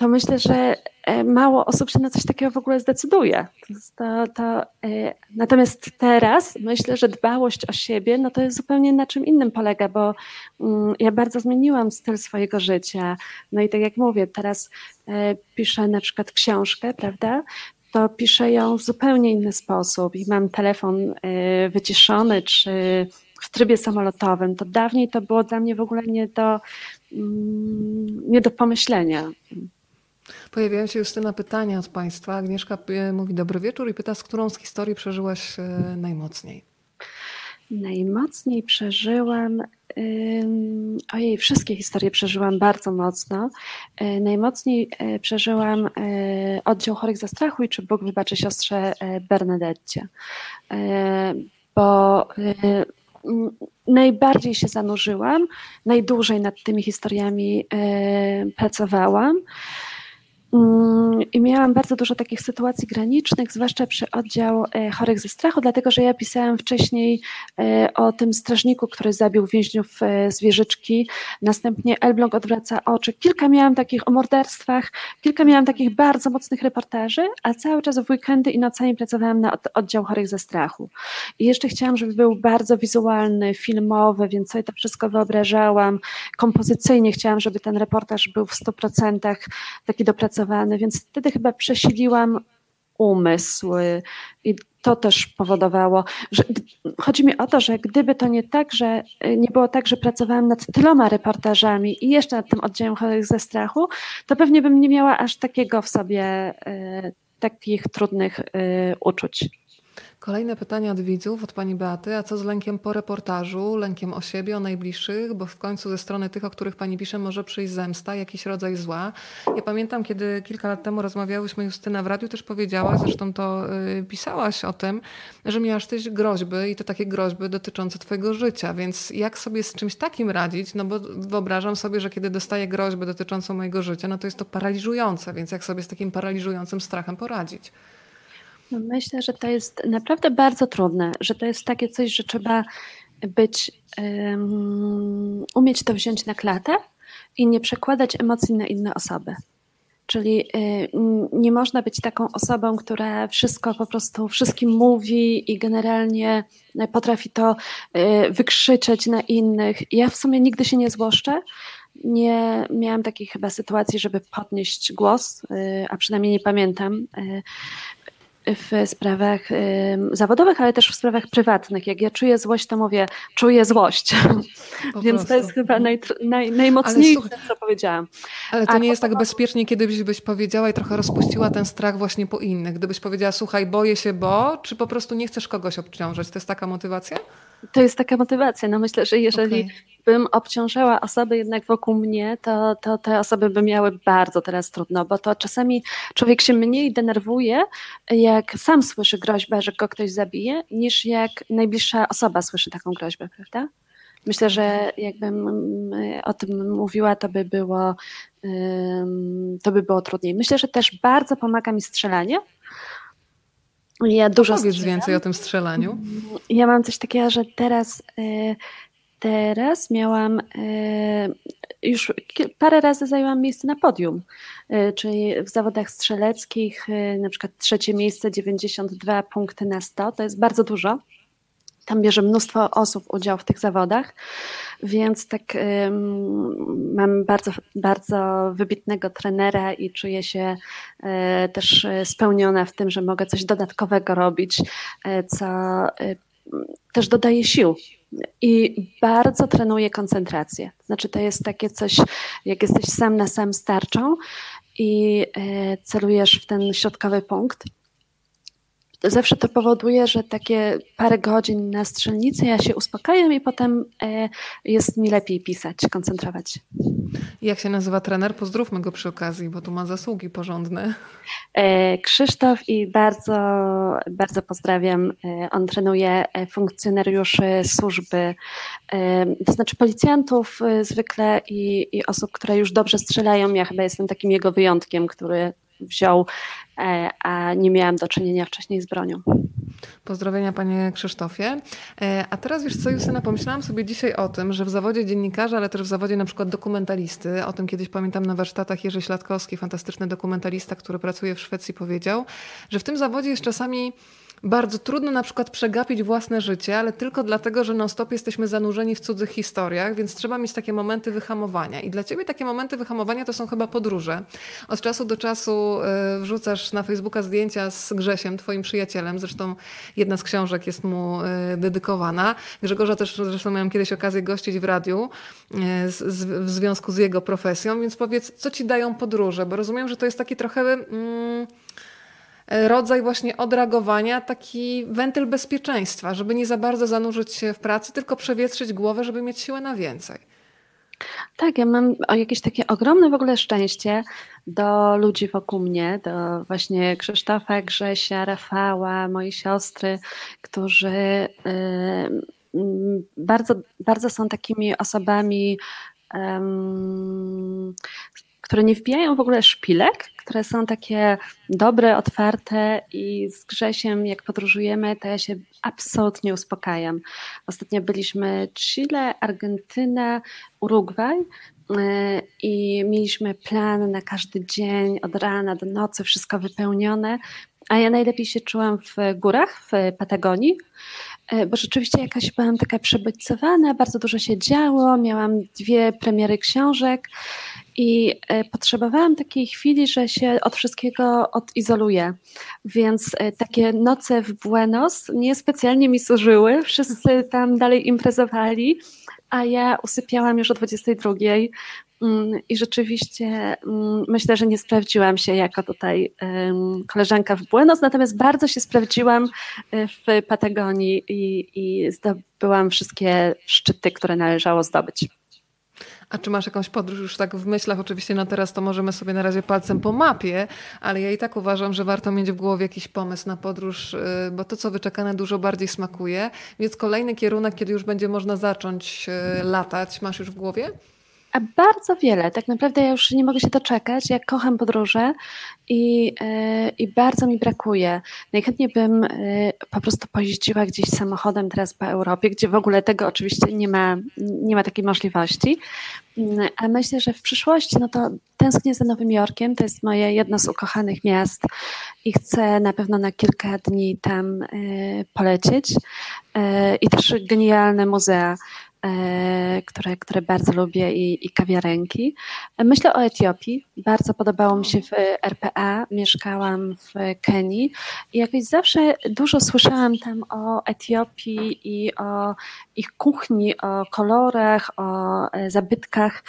to myślę, że e, mało osób się na coś takiego w ogóle zdecyduje. To, to, e, natomiast teraz myślę, że dbałość o siebie, no to jest zupełnie na czym innym polega, bo mm, ja bardzo zmieniłam styl swojego życia. No i tak jak mówię, teraz e, piszę na przykład książkę, prawda? To piszę ją w zupełnie inny sposób i mam telefon wyciszony, czy w trybie samolotowym. To dawniej to było dla mnie w ogóle nie do, mm, nie do pomyślenia. Pojawiają się Justyna pytania od Państwa. Agnieszka e, mówi dobry wieczór i pyta, z którą z historii przeżyłaś e, najmocniej? Najmocniej przeżyłam, ojej, wszystkie historie przeżyłam bardzo mocno. E, najmocniej przeżyłam oddział chorych za strachu i czy Bóg wybaczy siostrze Bernadette. Bo najbardziej się zanurzyłam, najdłużej nad tymi historiami pracowałam. Mm, I miałam bardzo dużo takich sytuacji granicznych, zwłaszcza przy oddział e, chorych ze strachu, dlatego że ja pisałam wcześniej e, o tym strażniku, który zabił więźniów e, z wieżyczki. Następnie Elbląg odwraca oczy. Kilka miałam takich o morderstwach, kilka miałam takich bardzo mocnych reportaży, a cały czas w weekendy i nocami pracowałam na oddział chorych ze strachu. I jeszcze chciałam, żeby był bardzo wizualny, filmowy, więc sobie to wszystko wyobrażałam. Kompozycyjnie chciałam, żeby ten reportaż był w 100% taki dopracowany więc wtedy chyba przesiliłam umysł i to też powodowało, że chodzi mi o to, że gdyby to nie tak, że nie było tak, że pracowałam nad tyloma reportażami i jeszcze nad tym oddziałem chorych ze strachu, to pewnie bym nie miała aż takiego w sobie y, takich trudnych y, uczuć. Kolejne pytania od widzów, od pani Beaty. A co z lękiem po reportażu, lękiem o siebie, o najbliższych? Bo w końcu ze strony tych, o których pani pisze, może przyjść zemsta, jakiś rodzaj zła. Ja pamiętam, kiedy kilka lat temu rozmawiałyśmy, Justyna w radiu też powiedziałaś, zresztą to y, pisałaś o tym, że miałaś też groźby i to takie groźby dotyczące twojego życia. Więc jak sobie z czymś takim radzić? No bo wyobrażam sobie, że kiedy dostaję groźby dotyczące mojego życia, no to jest to paraliżujące. Więc jak sobie z takim paraliżującym strachem poradzić? No myślę, że to jest naprawdę bardzo trudne, że to jest takie coś, że trzeba być, um, umieć to wziąć na klatę i nie przekładać emocji na inne osoby. Czyli y, nie można być taką osobą, która wszystko po prostu wszystkim mówi i generalnie potrafi to y, wykrzyczeć na innych. Ja w sumie nigdy się nie złoszczę. Nie miałam takiej chyba sytuacji, żeby podnieść głos, y, a przynajmniej nie pamiętam w sprawach y, zawodowych, ale też w sprawach prywatnych. Jak ja czuję złość, to mówię, czuję złość. (laughs) Więc to jest chyba naj, naj, najmocniejsze, co powiedziałam. Ale to A nie jest tak bezpiecznie, kiedybyś byś powiedziała i trochę rozpuściła ten strach właśnie po innych. Gdybyś powiedziała, słuchaj, boję się, bo, czy po prostu nie chcesz kogoś obciążać? To jest taka motywacja? To jest taka motywacja. No myślę, że jeżeli okay. Bym obciążała osoby jednak wokół mnie, to, to te osoby by miały bardzo teraz trudno, bo to czasami człowiek się mniej denerwuje, jak sam słyszy groźbę, że go ktoś zabije, niż jak najbliższa osoba słyszy taką groźbę, prawda? Myślę, że jakbym mm, o tym mówiła, to by było, to by było trudniej. Myślę, że też bardzo pomaga mi strzelanie, ja dużo Powiedz strzelam. więcej o tym strzelaniu. Ja mam coś takiego, że teraz, e, teraz miałam, e, już parę razy zajęłam miejsce na podium, e, czyli w zawodach strzeleckich, na przykład trzecie miejsce, 92 punkty na 100, to jest bardzo dużo. Tam bierze mnóstwo osób udział w tych zawodach, więc tak mam bardzo, bardzo wybitnego trenera i czuję się e, też spełniona w tym, że mogę coś dodatkowego robić, e, co e, też dodaje sił. I bardzo trenuję koncentrację. Znaczy, to jest takie coś, jak jesteś sam na sam starczą i celujesz w ten środkowy punkt, zawsze to powoduje, że takie parę godzin na strzelnicy ja się uspokajam i potem e, jest mi lepiej pisać, koncentrować. Jak się nazywa trener? Pozdrówmy go przy okazji, bo tu ma zasługi porządne. E, Krzysztof i bardzo, bardzo pozdrawiam. E, on trenuje funkcjonariuszy służby, to znaczy policjantów zwykle i, i osób, które już dobrze strzelają. Ja chyba jestem takim jego wyjątkiem, który wziął, e, a nie miałam do czynienia wcześniej z bronią. Pozdrowienia panie Krzysztofie. E, a teraz wiesz co, Justyna, pomyślałam sobie dzisiaj o tym, że w zawodzie dziennikarza, ale też w zawodzie na przykład dokumentalisty, o tym kiedyś pamiętam na warsztatach Jerzy Śladkowski, fantastyczny dokumentalista, który pracuje w Szwecji, powiedział, że w tym zawodzie jest czasami bardzo trudno na przykład przegapić własne życie, ale tylko dlatego, że non-stop jesteśmy zanurzeni w cudzych historiach, więc trzeba mieć takie momenty wyhamowania. I dla ciebie takie momenty wyhamowania to są chyba podróże. Od czasu do czasu y, wrzucasz na Facebooka zdjęcia z Grzesiem, twoim przyjacielem. Zresztą jedna z książek jest mu y, dedykowana. Grzegorza też zresztą miałam kiedyś okazję gościć w radiu y, w związku z jego profesją, więc powiedz, co ci dają podróże? Bo rozumiem, że to jest taki trochę... Mm, rodzaj właśnie odreagowania, taki wentyl bezpieczeństwa, żeby nie za bardzo zanurzyć się w pracy, tylko przewietrzyć głowę, żeby mieć siłę na więcej. Tak, ja mam jakieś takie ogromne w ogóle szczęście do ludzi wokół mnie, do właśnie Krzysztofa, Grzesia, Rafała, mojej siostry, którzy yy, bardzo, bardzo są takimi osobami, które nie wbijają w ogóle szpilek, które są takie dobre, otwarte i z Grzesiem jak podróżujemy, to ja się absolutnie uspokajam. Ostatnio byliśmy Chile, Argentyna, Urugwaj y, i mieliśmy plan na każdy dzień, od rana do nocy, wszystko wypełnione, a ja najlepiej się czułam w górach, w Patagonii, y, bo rzeczywiście jakaś byłam taka przebodźcowana, bardzo dużo się działo, miałam dwie premiery książek i e, potrzebowałam takiej chwili, że się od wszystkiego odizoluję. Więc e, takie noce w Buenos niespecjalnie mi służyły. Wszyscy tam dalej imprezowali, a ja usypiałam już o 22. Mm, I rzeczywiście mm, myślę, że nie sprawdziłam się jako tutaj koleżanka w Buenos, natomiast bardzo się sprawdziłam e, w Patagonii i, i zdobyłam wszystkie szczyty, które należało zdobyć. A czy masz jakąś podróż już tak w myślach? Oczywiście no teraz to możemy sobie na razie palcem po mapie, ale ja i tak uważam, że warto mieć w głowie jakiś pomysł na podróż, y, bo to, co wyczekane, dużo bardziej smakuje. Więc kolejny kierunek, kiedy już będzie można zacząć y, latać, masz już w głowie? A bardzo wiele. Tak naprawdę ja już nie mogę się doczekać. Ja kocham podróże i, yy, i bardzo mi brakuje. Najchętniej bym yy, po prostu pojeździła gdzieś samochodem teraz po Europie, gdzie w ogóle tego oczywiście nie ma, nie ma takiej możliwości. Yy, a myślę, że w przyszłości no to tęsknię za Nowym Jorkiem. To jest moje jedno z ukochanych miast i chcę na pewno na kilka dni tam y, polecieć. I też genialne muzea E, które, które bardzo lubię i, i kawiarenki. Myślę o Etiopii. Bardzo podobało mi się w RPA. Mieszkałam w Kenii i jakoś zawsze dużo słyszałam tam o Etiopii i o ich kuchni, o kolorach, o e, zabytkach.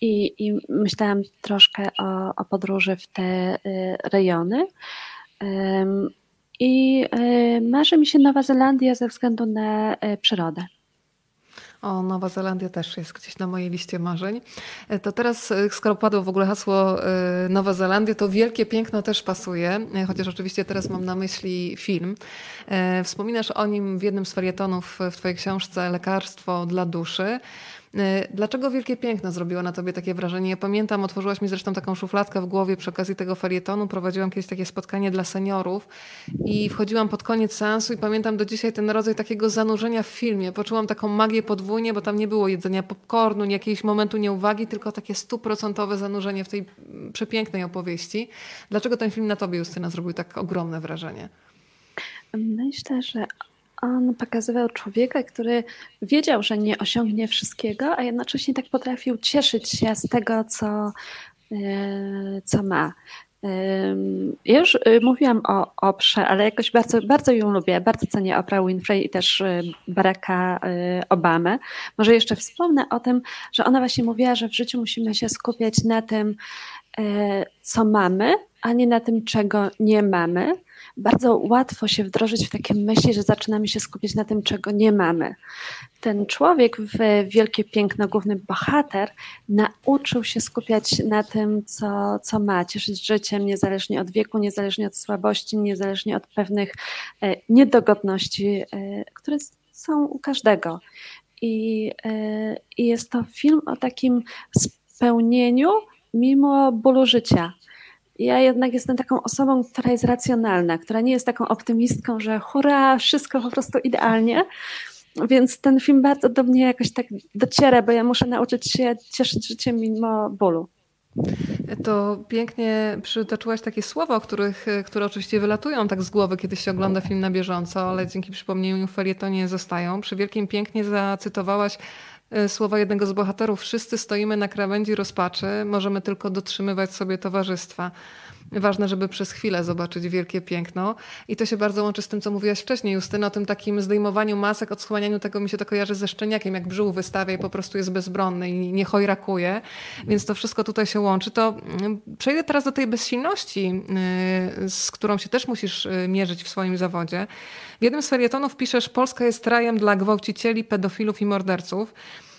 I, i myślałam troszkę o, o podróży w te e, rejony. I marzy mi się Nowa Zelandia ze względu na przyrodę. O, Nowa Zelandia też jest gdzieś na mojej liście marzeń. E, to teraz, e, skoro padło w ogóle hasło e, Nowa Zelandia, to wielkie piękno też pasuje, chociaż oczywiście teraz mam na myśli film. Wspominasz o nim w jednym z felietonów w Twojej książce Lekarstwo dla duszy. E, dlaczego Wielkie Piękno zrobiło na tobie takie wrażenie? Ja pamiętam, otworzyłaś mi zresztą taką szufladkę w głowie przy okazji tego felietonu. Prowadziłam kiedyś takie spotkanie dla seniorów i wchodziłam pod koniec seansu i pamiętam do dzisiaj ten rodzaj takiego zanurzenia w filmie. Poczułam taką magię podwójnie, bo tam nie było jedzenia popcornu, nie jakiegoś momentu nieuwagi, tylko takie stuprocentowe zanurzenie w tej przepięknej opowieści. Dlaczego ten film na tobie, Justyna, zrobił tak ogromne wrażenie? Myślę, że on pokazywał człowieka, który wiedział, że nie osiągnie wszystkiego, a jednocześnie tak potrafił cieszyć się z tego, co, e, co ma. Ja już e, mówiłam o Oprze, ale jakoś bardzo, bardzo ją lubię. Bardzo cenię Oprah Winfrey i też e, Baracka Obamę. Może jeszcze wspomnę o tym, że ona właśnie mówiła, że w życiu musimy się skupiać na tym, co mamy, a nie na tym, czego nie mamy bardzo łatwo się wdrożyć w takie myśli, że zaczynamy się skupiać na tym, czego nie mamy. Ten człowiek w Wielkie Piękno, główny bohater, nauczył się skupiać na tym, co, co ma, cieszyć życiem niezależnie od wieku, niezależnie od słabości, niezależnie od pewnych e, niedogodności, e, które są u każdego. I, e, I jest to film o takim spełnieniu mimo bólu życia ja jednak jestem taką osobą, która jest racjonalna, która nie jest taką optymistką, że hurra, wszystko po prostu idealnie. Więc ten film bardzo do mnie jakoś tak dociera, bo ja muszę nauczyć się cieszyć życiem mimo bólu. To pięknie przytoczyłaś takie słowa, których, które oczywiście wylatują tak z głowy, kiedy się ogląda film na bieżąco, ale dzięki przypomnieniu felietonie zostają. Przy Wielkim Pięknie zacytowałaś słowa jednego z bohaterów: Wszyscy stoimy na krawędzi rozpaczy, możemy tylko dotrzymywać sobie towarzystwa. Ważne, żeby przez chwilę zobaczyć wielkie piękno. I to się bardzo łączy z tym, co mówiłaś wcześniej, Justyna, o tym takim zdejmowaniu masek, odsłanianiu tego, mi się to kojarzy ze szczeniakiem, jak brzuch wystawia i po prostu jest bezbronny i nie chojrakuje. Więc to wszystko tutaj się łączy. To mm, przejdę teraz do tej bezsilności, y, z którą się też musisz y, mierzyć w swoim zawodzie. W jednym z felietonów piszesz, Polska jest rajem dla gwałcicieli, pedofilów i morderców.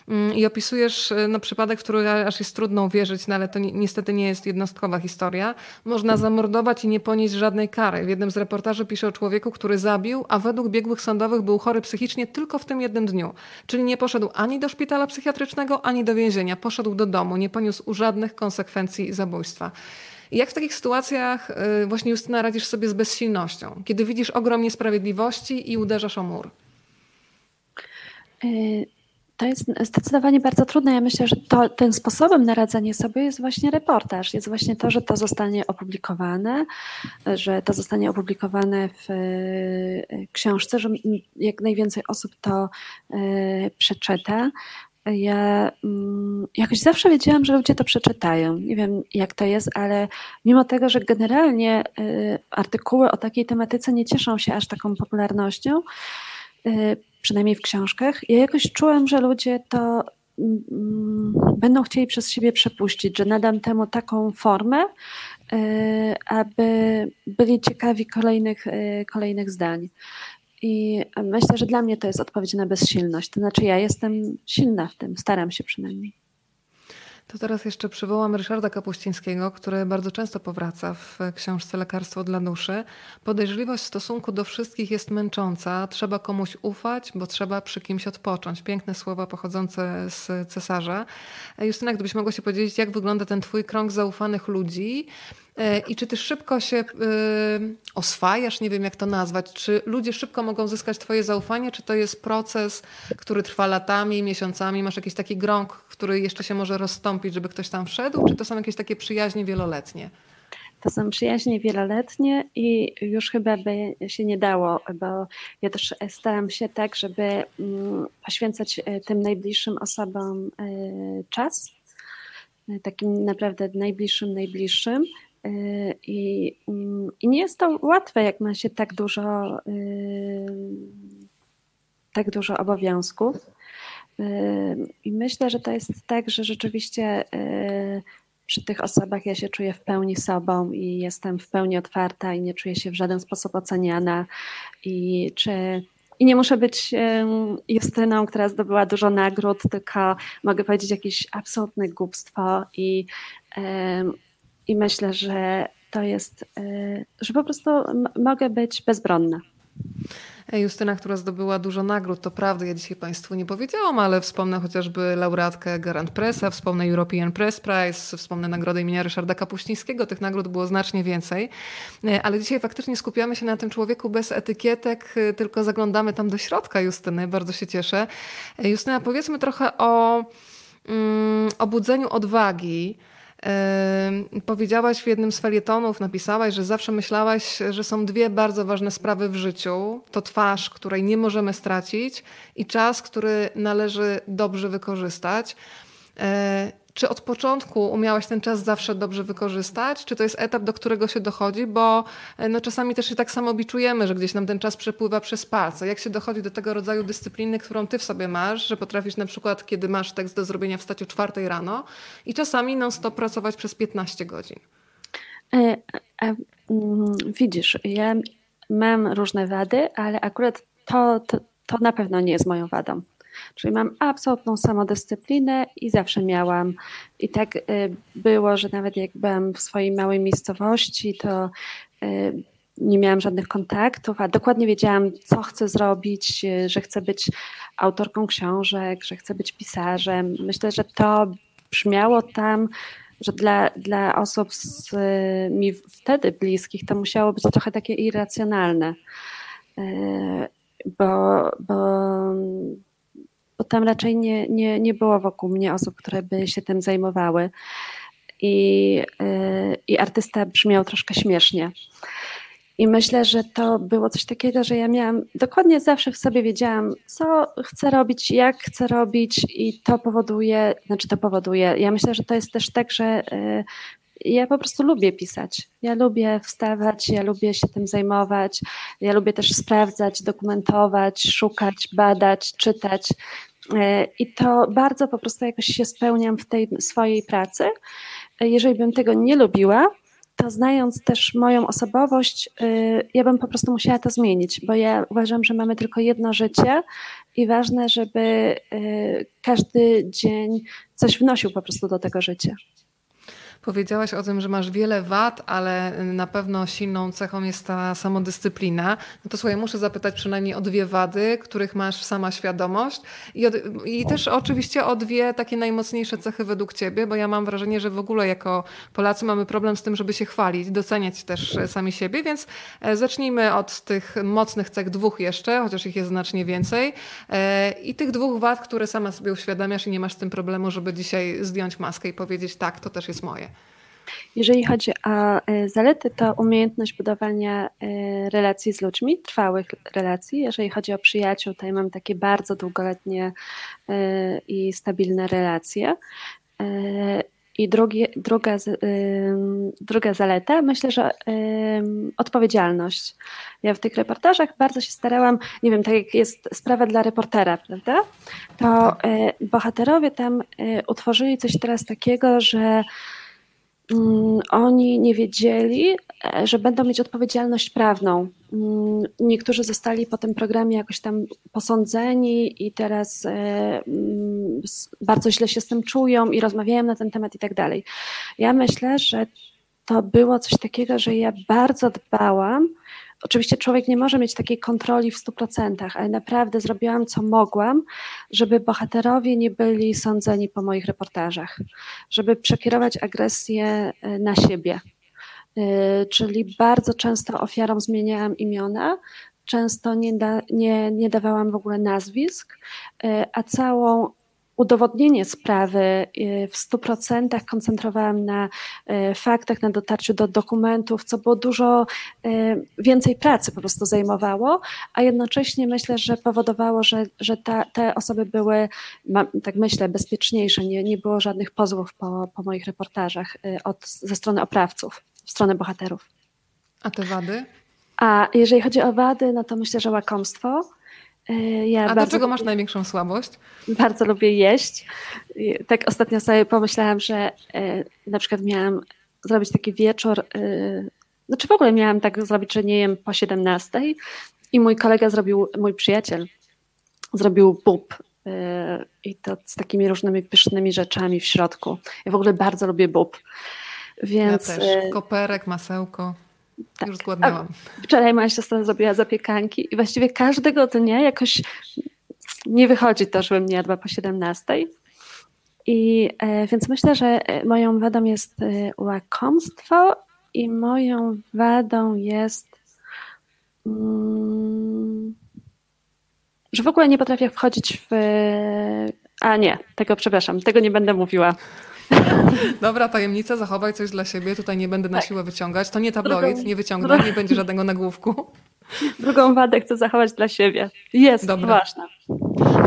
Mm, i opisujesz e, no, przypadek, w który aż jest trudno uwierzyć, no, ale to ni niestety nie jest jednostkowa historia. Można zamordować i nie ponieść żadnej kary. W jednym z reportaży pisze o człowieku, który zabił, a według biegłych sądowych był chory psychicznie tylko w tym jednym dniu. Czyli nie poszedł ani do szpitala psychiatrycznego, ani do więzienia. Poszedł do domu, nie poniósł żadnych konsekwencji zabójstwa. Jak w takich sytuacjach e, właśnie Justyna radzisz sobie z bezsilnością, kiedy widzisz ogrom niesprawiedliwości i uderzasz o mur? To jest zdecydowanie bardzo trudne. Ja myślę, że to, tym sposobem na radzenie sobie jest właśnie reportaż. Jest właśnie to, że to zostanie opublikowane, że to zostanie opublikowane w e, książce, że jak najwięcej osób to e, przeczyta. Ja mm, jakoś zawsze wiedziałam, że ludzie to przeczytają. Nie wiem, jak to jest, ale mimo tego, że generalnie e, artykuły o takiej tematyce nie cieszą się aż taką popularnością, przynajmniej w książkach, ja jakoś czułam, że ludzie to mm, będą chcieli przez siebie przepuścić, że nadam temu taką formę, aby byli ciekawi kolejnych, kolejnych zdań. I myślę, że dla mnie to jest odpowiedź na bezsilność. To znaczy, ja jestem silna w tym, staram się przynajmniej. To teraz jeszcze przywołam Ryszarda Kapuścińskiego, który bardzo często powraca w książce Lekarstwo dla duszy. Podejrzliwość w stosunku do wszystkich jest męcząca. Trzeba komuś ufać, bo trzeba przy kimś odpocząć. Piękne słowa pochodzące z cesarza. Justyna, gdybyś mogła się podzielić, jak wygląda ten twój krąg zaufanych ludzi I czy ty szybko się y, oswajasz, nie wiem jak to nazwać, czy ludzie szybko mogą zyskać twoje zaufanie, czy to jest proces, który trwa latami, miesiącami, masz jakiś taki grąg, który jeszcze się może rozstąpić, żeby ktoś tam wszedł, czy to są jakieś takie przyjaźnie wieloletnie? To są przyjaźnie wieloletnie i już chyba by się nie dało, bo ja też staram się tak, żeby mm, poświęcać e, tym najbliższym osobom e, czas, takim naprawdę najbliższym, najbliższym, I, mm, I, nie jest to łatwe, jak ma się tak dużo, y, tak dużo obowiązków. Y, I myślę, że to jest tak, że rzeczywiście przy tych osobach ja się czuję w pełni sobą i jestem w pełni otwarta i nie czuję się w żaden sposób oceniana. I czy i nie muszę być Justyną, która zdobyła dużo nagród, tylko mogę powiedzieć jakieś absolutne głupstwo i i myślę, że to jest, y, że po prostu mogę być bezbronna. Justyna, która zdobyła dużo nagród, to prawda, ja dzisiaj Państwu nie powiedziałam, ale wspomnę chociażby laureatkę Garant Pressa, wspomnę European Press Prize, wspomnę nagrodę imienia Ryszarda Kapuścińskiego, tych nagród było znacznie więcej, e, ale dzisiaj faktycznie skupiamy się na tym człowieku bez etykietek, e, tylko zaglądamy tam do środka Justyny, bardzo się cieszę. E, Justyna, powiedzmy trochę o mm, obudzeniu odwagi, Powiedziałaś w jednym z felietonów, napisałaś, że zawsze myślałaś, że są dwie bardzo ważne sprawy w życiu. To twarz, której nie możemy stracić i czas, który należy dobrze wykorzystać. Czy od początku umiałaś ten czas zawsze dobrze wykorzystać? Czy to jest etap, do którego się dochodzi? Bo e, no, czasami też się tak samo obiczujemy, że gdzieś nam ten czas przepływa przez palce. Jak się dochodzi do tego rodzaju dyscypliny, którą ty w sobie masz, że potrafisz na przykład, kiedy masz tekst do zrobienia wstać o czwartej rano i czasami non-stop pracować przez 15 godzin? E, e, mm, widzisz, ja mam różne wady, ale akurat to, to, to na pewno nie jest moją wadą. Czyli mam absolutną samodyscyplinę i zawsze miałam. I tak y, było, że nawet jak byłam w swojej małej miejscowości, to y, nie miałam żadnych kontaktów, a dokładnie wiedziałam, co chcę zrobić, y, że chcę być autorką książek, że chcę być pisarzem. Myślę, że to brzmiało tam, że dla, dla osób z, mi wtedy bliskich to musiało być trochę takie irracjonalne. Bo, bo bo tam raczej nie, nie, nie było wokół mnie osób, które by się tym zajmowały. I, yy, i artysta brzmiał troszkę śmiesznie. I myślę, że to było coś takiego, że ja miałam dokładnie zawsze w sobie wiedziałam, co chcę robić, jak chcę robić, i to powoduje, znaczy to powoduje. Ja myślę, że to jest też tak, że yy, ja po prostu lubię pisać. Ja lubię wstawać, ja lubię się tym zajmować, ja lubię też sprawdzać, dokumentować, szukać, badać, czytać. E, I to bardzo po prostu jakoś się spełniam w tej swojej pracy. E, jeżeli bym tego nie lubiła, to znając też moją osobowość, e, ja bym po prostu musiała to zmienić, bo ja uważam, że mamy tylko jedno życie i ważne, żeby każdy dzień coś wnosił po prostu do tego życia. Powiedziałaś o tym, że masz wiele wad, ale na pewno silną cechą jest ta samodyscyplina. No to słuchaj, muszę zapytać przynajmniej o dwie wady, których masz sama świadomość i, od, i też oczywiście o dwie takie najmocniejsze cechy według ciebie, bo ja mam wrażenie, że w ogóle jako Polacy mamy problem z tym, żeby się chwalić, doceniać też sami siebie, więc e, zacznijmy od tych mocnych cech dwóch jeszcze, chociaż ich jest znacznie więcej e, i tych dwóch wad, które sama sobie uświadamiasz i nie masz z tym problemu, żeby dzisiaj zdjąć maskę i powiedzieć tak, to też jest moje. Jeżeli chodzi o e, zalety, to umiejętność budowania e, relacji z ludźmi, trwałych relacji. Jeżeli chodzi o przyjaciół, ja mam takie bardzo długoletnie e, i stabilne relacje. I drugi, druga, druga zaleta, myślę, że odpowiedzialność. Ja w tych reportażach bardzo się starałam, nie wiem, tak jak jest sprawa dla reportera, prawda? To bohaterowie tam utworzyli coś teraz takiego, że oni nie wiedzieli, e, że będą mieć odpowiedzialność prawną. Mm, niektórzy zostali po tym programie jakoś tam posądzeni i teraz e, mm, bardzo źle się z tym czują i rozmawiają na ten temat i tak dalej. Ja myślę, że to było coś takiego, że ja bardzo dbałam, Oczywiście człowiek nie może mieć takiej kontroli w 100%, ale naprawdę zrobiłam co mogłam, żeby bohaterowie nie byli sądzeni po moich reportażach, żeby przekierować agresję e, na siebie. E, czyli bardzo często ofiarom zmieniałam imiona, często nie, da, nie, nie dawałam w ogóle nazwisk, e, a całą udowodnienie sprawy y, w 100% koncentrowałam na y, faktach, na dotarciu do dokumentów, co było dużo y, więcej pracy po prostu zajmowało, a jednocześnie myślę, że powodowało, że, że ta, te osoby były, tak myślę, bezpieczniejsze. Nie, nie było żadnych pozwów po, po moich reportażach od, ze strony oprawców, w stronę bohaterów. A te wady? A jeżeli chodzi o wady, no to myślę, że łakomstwo ja A do czego masz największą słabość? Bardzo lubię jeść. Tak ostatnio sobie pomyślałam, że e, na przykład miałam zrobić taki wieczór, e, znaczy w ogóle miałam tak zrobić, że nie jem po 17 i mój kolega zrobił, mój przyjaciel zrobił bób i to z takimi różnymi pysznymi rzeczami w środku. Ja w ogóle bardzo lubię bób. Więc... Ja też. Koperek, masełko. Tak. Już zgładniałam. wczoraj moja siostra zrobiła zapiekanki i właściwie każdego dnia jakoś nie wychodzi to, żebym nie jadła po 17. I e, więc myślę, że e, moją wadą jest e, łakomstwo i moją wadą jest mm, że w ogóle nie potrafię wchodzić w a nie, tego przepraszam, tego nie będę mówiła. (laughs) Dobra, tajemnica, zachowaj coś dla siebie. Tutaj nie będę na tak. siłę wyciągać. To nie tabloid, nie wyciągnę, nie będzie żadnego nagłówku. (laughs) Drugą wadę chcę zachować dla siebie. Jest Dobra. ważna.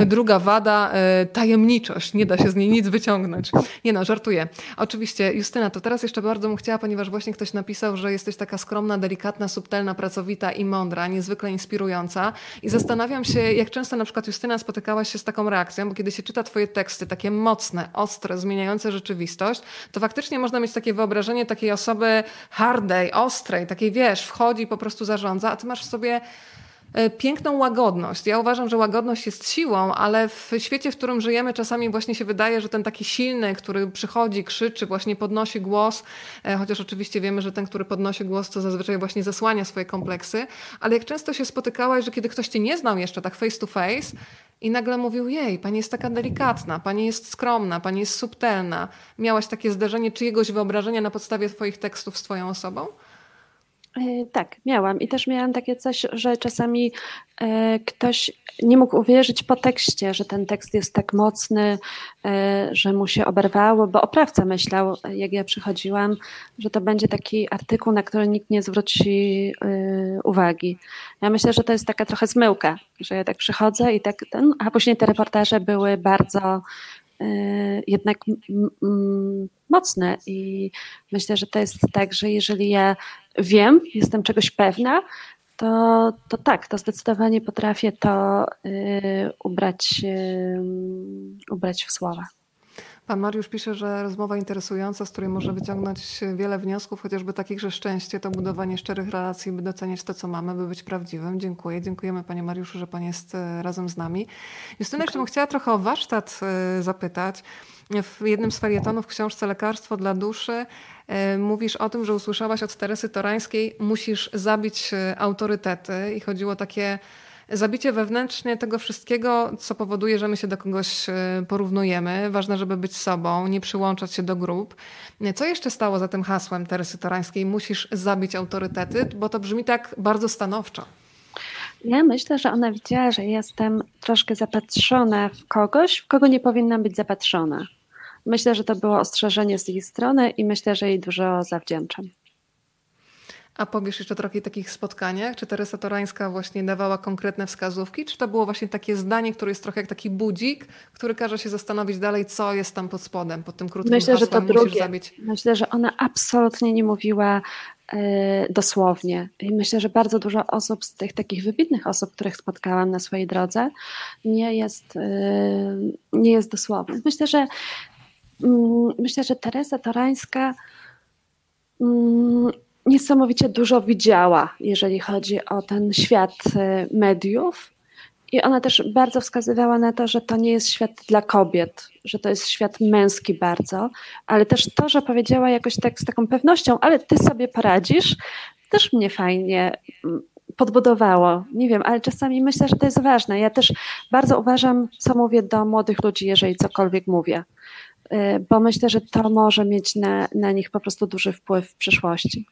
Druga wada, e, tajemniczość. Nie da się z niej nic wyciągnąć. Nie no, żartuję. Oczywiście, Justyna, to teraz jeszcze bardzo bym chciała, ponieważ właśnie ktoś napisał, że jesteś taka skromna, delikatna, subtelna, pracowita i mądra, niezwykle inspirująca. I zastanawiam się, jak często na przykład Justyna spotykałaś się z taką reakcją, bo kiedy się czyta twoje teksty, takie mocne, ostre, zmieniające rzeczywistość, to faktycznie można mieć takie wyobrażenie takiej osoby hardej, ostrej, takiej wiesz, wchodzi po prostu zarządza, a ty masz w sobie piękną łagodność. Ja uważam, że łagodność jest siłą, ale w świecie, w którym żyjemy, czasami właśnie się wydaje, że ten taki silny, który przychodzi, krzyczy, właśnie podnosi głos, e, chociaż oczywiście wiemy, że ten, który podnosi głos, to zazwyczaj właśnie zasłania swoje kompleksy, ale jak często się spotykałaś, że kiedy ktoś cię nie znał jeszcze tak face to face i nagle mówił, jej, pani jest taka delikatna, pani jest skromna, pani jest subtelna. Miałaś takie zderzenie czyjegoś wyobrażenia na podstawie twoich tekstów z twoją osobą? E, tak, miałam i też miałam takie coś, że czasami e, ktoś nie mógł uwierzyć po tekście, że ten tekst jest tak mocny, e, że mu się oberwało, bo oprawca myślał, jak ja przychodziłam, że to będzie taki artykuł, na który nikt nie zwróci uwagi. Ja myślę, że to jest taka trochę zmyłka, że ja tak przychodzę i tak, a później te reportaże były bardzo jednak mocne i myślę, że to jest tak, że jeżeli ja wiem, jestem czegoś pewna, to, to tak, to zdecydowanie potrafię to y, ubrać, y, ubrać w słowa. Pan Mariusz pisze, że rozmowa interesująca, z której może wyciągnąć wiele wniosków, chociażby takich, że szczęście to budowanie szczerych relacji, by doceniać to, co mamy, by być prawdziwym. Dziękuję. Dziękujemy Panie Mariuszu, że Pan jest e, razem z nami. Justyna, jeszcze bym chciała trochę o warsztat e, zapytać. W jednym z felietonów w książce Lekarstwo dla duszy e, mówisz o tym, że usłyszałaś od Teresy Torańskiej musisz zabić autorytety i chodziło o takie zabicie wewnętrznie tego wszystkiego, co powoduje, że my się do kogoś e, porównujemy. Ważne, żeby być sobą, nie przyłączać się do grup. Co jeszcze stało za tym hasłem Teresy Torańskiej? Musisz zabić autorytety, bo to brzmi tak bardzo stanowczo. Ja myślę, że ona widziała, że jestem troszkę zapatrzona w kogoś, w kogo nie powinnam być zapatrzona. Myślę, że to było ostrzeżenie z jej strony i myślę, że jej dużo zawdzięczam. A powiesz jeszcze trochę takich spotkaniach? Czy Teresa Torańska właśnie dawała konkretne wskazówki? Czy to było właśnie takie zdanie, które jest trochę jak taki budzik, który każe się zastanowić dalej, co jest tam pod spodem, pod tym krótkim Myślę, hasłem, że to drugie. Zabić... Myślę, że ona absolutnie nie mówiła e, dosłownie. I myślę, że bardzo dużo osób z tych takich wybitnych osób, których spotkałam na swojej drodze, nie jest, e, nie jest dosłownie. Myślę, że myślę, że Teresa Torańska mm, niesamowicie dużo widziała, jeżeli chodzi o ten świat e, mediów. I ona też bardzo wskazywała na to, że to nie jest świat dla kobiet, że to jest świat męski bardzo, ale też to, że powiedziała jakoś tak z taką pewnością, ale ty sobie poradzisz, też mnie fajnie mm, podbudowało. Nie wiem, ale czasami myślę, że to jest ważne. Ja też bardzo uważam, co mówię do młodych ludzi, jeżeli cokolwiek mówię, bo myślę, że to może mieć na, na nich po prostu duży wpływ w przyszłości.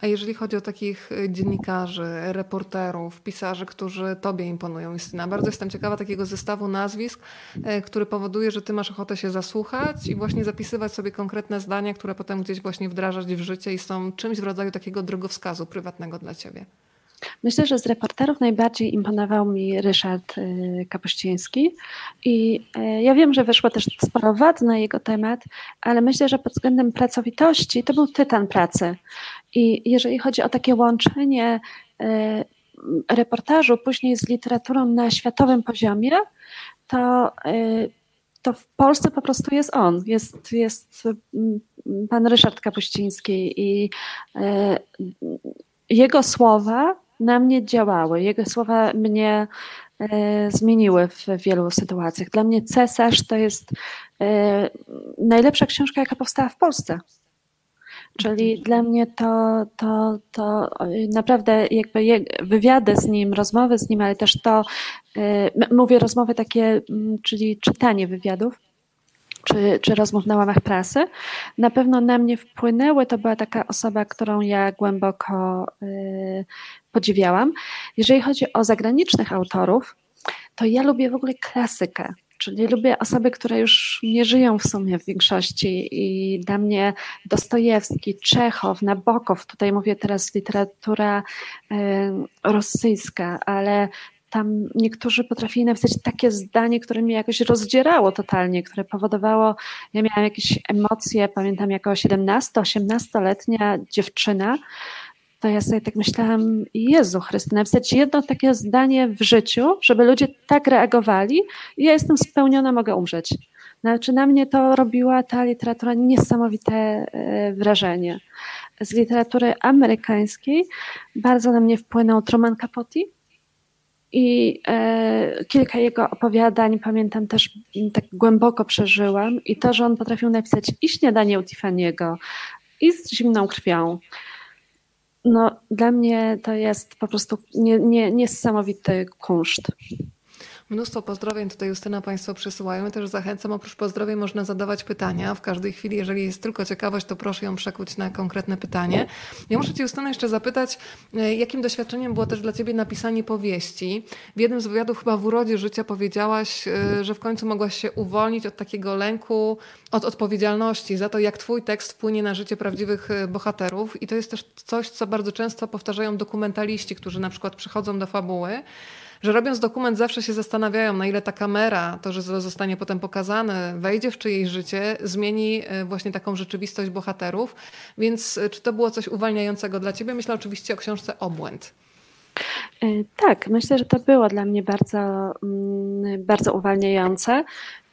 A jeżeli chodzi o takich y, dziennikarzy, reporterów, pisarzy, którzy Tobie imponują, Justyna, bardzo jestem ciekawa takiego zestawu nazwisk, y, który powoduje, że Ty masz ochotę się zasłuchać i właśnie zapisywać sobie konkretne zdania, które potem gdzieś właśnie wdrażać w życie i są czymś w rodzaju takiego drogowskazu prywatnego dla Ciebie. Myślę, że z reporterów najbardziej imponował mi Ryszard y, Kapuściński i ja wiem, że wyszło też sporo wad na jego temat, ale myślę, że pod względem pracowitości to był tytan pracy. I jeżeli chodzi o takie łączenie e, reportażu później z literaturą na światowym poziomie, to, to w Polsce po prostu jest on. Jest, jest pan Ryszard Kapuściński i jego słowa na mnie działały. Jego słowa mnie zmieniły w wielu sytuacjach. Dla mnie Cesarz to jest najlepsza książka, jaka powstała w Polsce. Czyli mhm. dla mnie to, to, to naprawdę jakby wywiady z nim, rozmowy z nim, ale też to, mówię rozmowy takie, czyli czytanie wywiadów, czy, czy rozmów na łamach prasy, na pewno na mnie wpłynęły. To była taka osoba, którą ja głęboko podziwiałam. Jeżeli chodzi o zagranicznych autorów, to ja lubię w ogóle klasykę. Czyli lubię osoby, które już nie żyją w sumie w większości i dla mnie Dostojewski, Czechow, Nabokow, tutaj mówię teraz literatura y, rosyjska, ale tam niektórzy potrafili napisać takie zdanie, które mnie jakoś rozdzierało totalnie, które powodowało, ja miałam jakieś emocje, pamiętam jako 17-18-letnia dziewczyna, to ja sobie tak myślałam, Jezu Chryste, napisać jedno takie zdanie w życiu, żeby ludzie tak reagowali i ja jestem spełniona, mogę umrzeć. Znaczy na mnie to robiła ta literatura niesamowite e, wrażenie. Z literatury amerykańskiej bardzo na mnie wpłynął Truman Capote i e, kilka jego opowiadań pamiętam też tak głęboko przeżyłam i to, że on potrafił napisać i śniadanie u Tiffany'ego i z zimną krwią, no, dla mnie to jest po prostu nie, nie, niesamowity kunszt. Mnóstwo pozdrowień tutaj Justyna Państwo przysyłają. też zachęcam, oprócz pozdrowień można zadawać pytania w każdej chwili. Jeżeli jest tylko ciekawość, to proszę ją przekuć na konkretne pytanie. Ja muszę Cię Justyna jeszcze zapytać, e, jakim doświadczeniem było też dla Ciebie napisanie powieści? W jednym z wywiadów chyba w urodzie życia powiedziałaś, e, że w końcu mogłaś się uwolnić od takiego lęku, od odpowiedzialności za to, jak Twój tekst wpłynie na życie prawdziwych e, bohaterów. I to jest też coś, co bardzo często powtarzają dokumentaliści, którzy na przykład przychodzą do fabuły że robiąc dokument zawsze się zastanawiają, na ile ta kamera, to, że zostanie potem pokazane, wejdzie w czyjeś życie, zmieni e, właśnie taką rzeczywistość bohaterów. Więc e, czy to było coś uwalniającego dla ciebie? Myślę oczywiście o książce Obłęd. E, tak, myślę, że to było dla mnie bardzo, mm, bardzo uwalniające.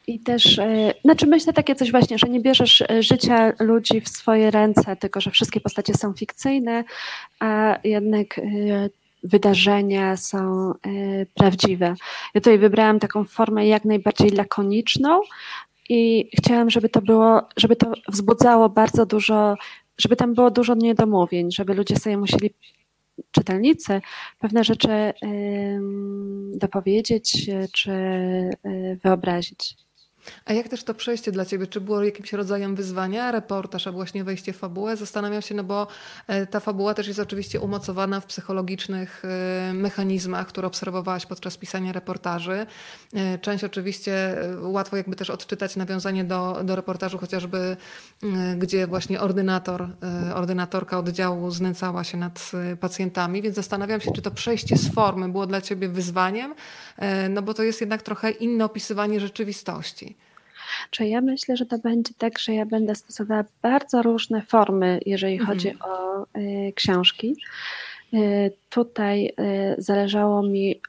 I też, znaczy myślę takie coś właśnie, że nie bierzesz życia ludzi w swoje ręce, tylko że wszystkie postacie są fikcyjne, a jednak wydarzenia są e, prawdziwe. Ja tutaj wybrałam taką formę jak najbardziej lakoniczną i chciałam, żeby to było, żeby to wzbudzało bardzo dużo, żeby tam było dużo niedomówień, żeby ludzie sobie musieli czytelnicy pewne rzeczy dopowiedzieć czy e, wyobrazić. A jak też to przejście dla Ciebie? Czy było jakimś rodzajem wyzwania, reportaż, a właśnie wejście w fabułę? Zastanawiam się, no bo e, ta fabuła też jest oczywiście umocowana w psychologicznych e, mechanizmach, które obserwowałaś podczas pisania reportaży. E, część oczywiście łatwo jakby też odczytać nawiązanie do, do reportażu, chociażby gdzie właśnie ordynator, ordynatorka oddziału znęcała się nad pacjentami, więc zastanawiam się, czy to przejście z formy było dla Ciebie wyzwaniem, no bo to jest jednak trochę inne opisywanie rzeczywistości. Czy ja myślę, że to będzie tak, że ja będę stosowała bardzo różne formy, jeżeli mhm. chodzi o y, książki. Y, tutaj y, zależało mi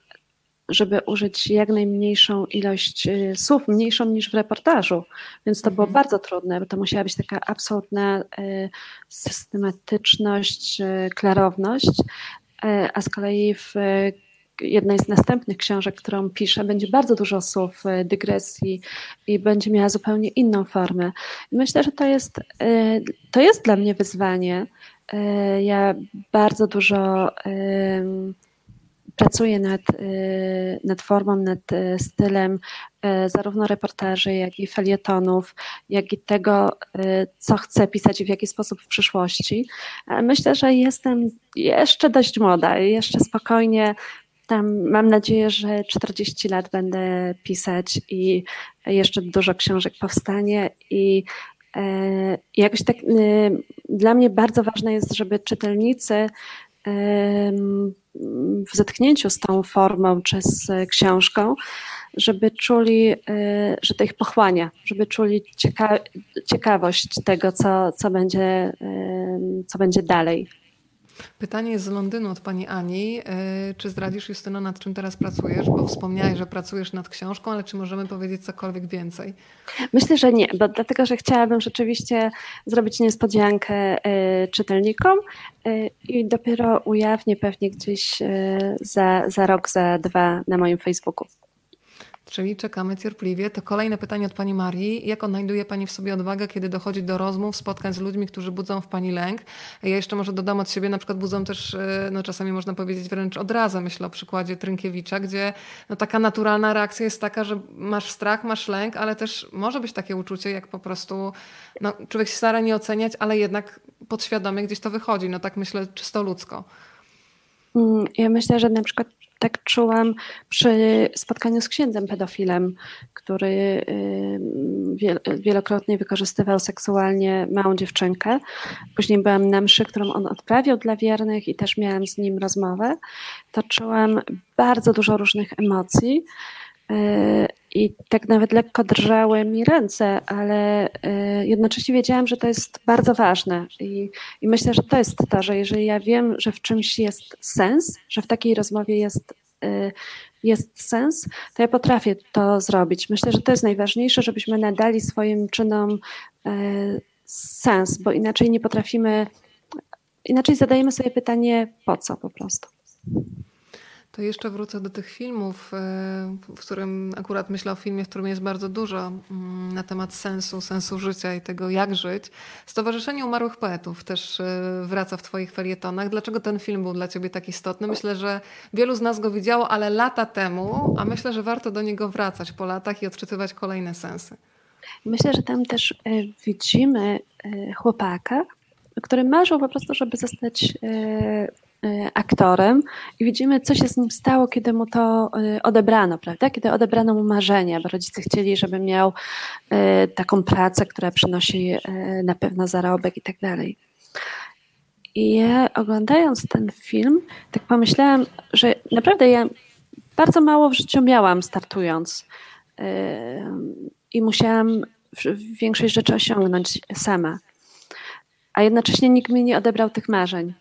żeby użyć jak najmniejszą ilość słów, mniejszą niż w reportażu. Więc to było mhm. bardzo trudne, bo to musiała być taka absolutna systematyczność, klarowność. A z kolei w jednej z następnych książek, którą piszę, będzie bardzo dużo słów, e, dygresji i będzie miała zupełnie inną formę. Myślę, że to jest, e, to jest dla mnie wyzwanie. E, ja bardzo dużo pracuję nad, nad formą, nad stylem zarówno reportaży, jak i felietonów, jak i tego, co chcę pisać i w jaki sposób w przyszłości. Myślę, że jestem jeszcze dość młoda i jeszcze spokojnie tam mam nadzieję, że 40 lat będę pisać i jeszcze dużo książek powstanie i e, jakoś tak e, dla mnie bardzo ważne jest, żeby czytelnicy e, w zetknięciu z tą formą czy z książką, żeby czuli, że to ich pochłania, żeby czuli cieka ciekawość tego, co, co, będzie, co będzie dalej. Pytanie z Londynu od pani Ani. E, czy zdradzisz, Justyno, nad czym teraz pracujesz? Bo wspomniałeś, że pracujesz nad książką, ale czy możemy powiedzieć cokolwiek więcej? Myślę, że nie, bo dlatego, że chciałabym rzeczywiście zrobić niespodziankę e, czytelnikom e, i dopiero ujawnię pewnie gdzieś za, za rok, za dwa na moim Facebooku. Czyli czekamy cierpliwie. To kolejne pytanie od Pani Marii. Jak odnajduje Pani w sobie odwagę, kiedy dochodzi do rozmów, spotkań z ludźmi, którzy budzą w Pani lęk? Ja jeszcze może dodam od siebie, na przykład budzą też, e, no czasami można powiedzieć wręcz od razu, myślę o przykładzie Trynkiewicza, gdzie no taka naturalna reakcja jest taka, że masz strach, masz lęk, ale też może być takie uczucie, jak po prostu no, człowiek się stara nie oceniać, ale jednak podświadomie gdzieś to wychodzi. No tak myślę czysto ludzko. Mm, ja myślę, że na przykład tak czułam przy spotkaniu z księdzem pedofilem, który y, wielokrotnie wykorzystywał seksualnie małą dziewczynkę. Później byłam na mszy, którą on odprawiał dla wiernych i też miałam z nim rozmowę. To czułam bardzo dużo różnych emocji. I tak nawet lekko drżały mi ręce, ale y, jednocześnie wiedziałam, że to jest bardzo ważne. I, I, myślę, że to jest to, że jeżeli ja wiem, że w czymś jest sens, że w takiej rozmowie jest, y, jest sens, to ja potrafię to zrobić. Myślę, że to jest najważniejsze, żebyśmy nadali swoim czynom sens, bo inaczej nie potrafimy, inaczej zadajemy sobie pytanie, po co po prostu. To jeszcze wrócę do tych filmów, e, w którym akurat myślę o filmie, w którym jest bardzo dużo mm, na temat sensu, sensu życia i tego, jak żyć. Stowarzyszenie Umarłych Poetów też e, wraca w Twoich felietonach. Dlaczego ten film był dla Ciebie tak istotny? Myślę, że wielu z nas go widziało, ale lata temu, a myślę, że warto do niego wracać po latach i odczytywać kolejne sensy. Myślę, że tam też e, widzimy chłopaka, który marzył po prostu, żeby zostać aktorem i widzimy, co się z nim stało, kiedy mu to e, odebrano, prawda? Kiedy odebrano mu marzenia, bo rodzice chcieli, żeby miał e, taką pracę, która przynosi na pewno zarobek i tak dalej. I ja oglądając ten film, tak pomyślałam, że naprawdę ja bardzo mało w życiu miałam startując i musiałam większość rzeczy osiągnąć sama. A jednocześnie nikt mi nie odebrał tych marzeń.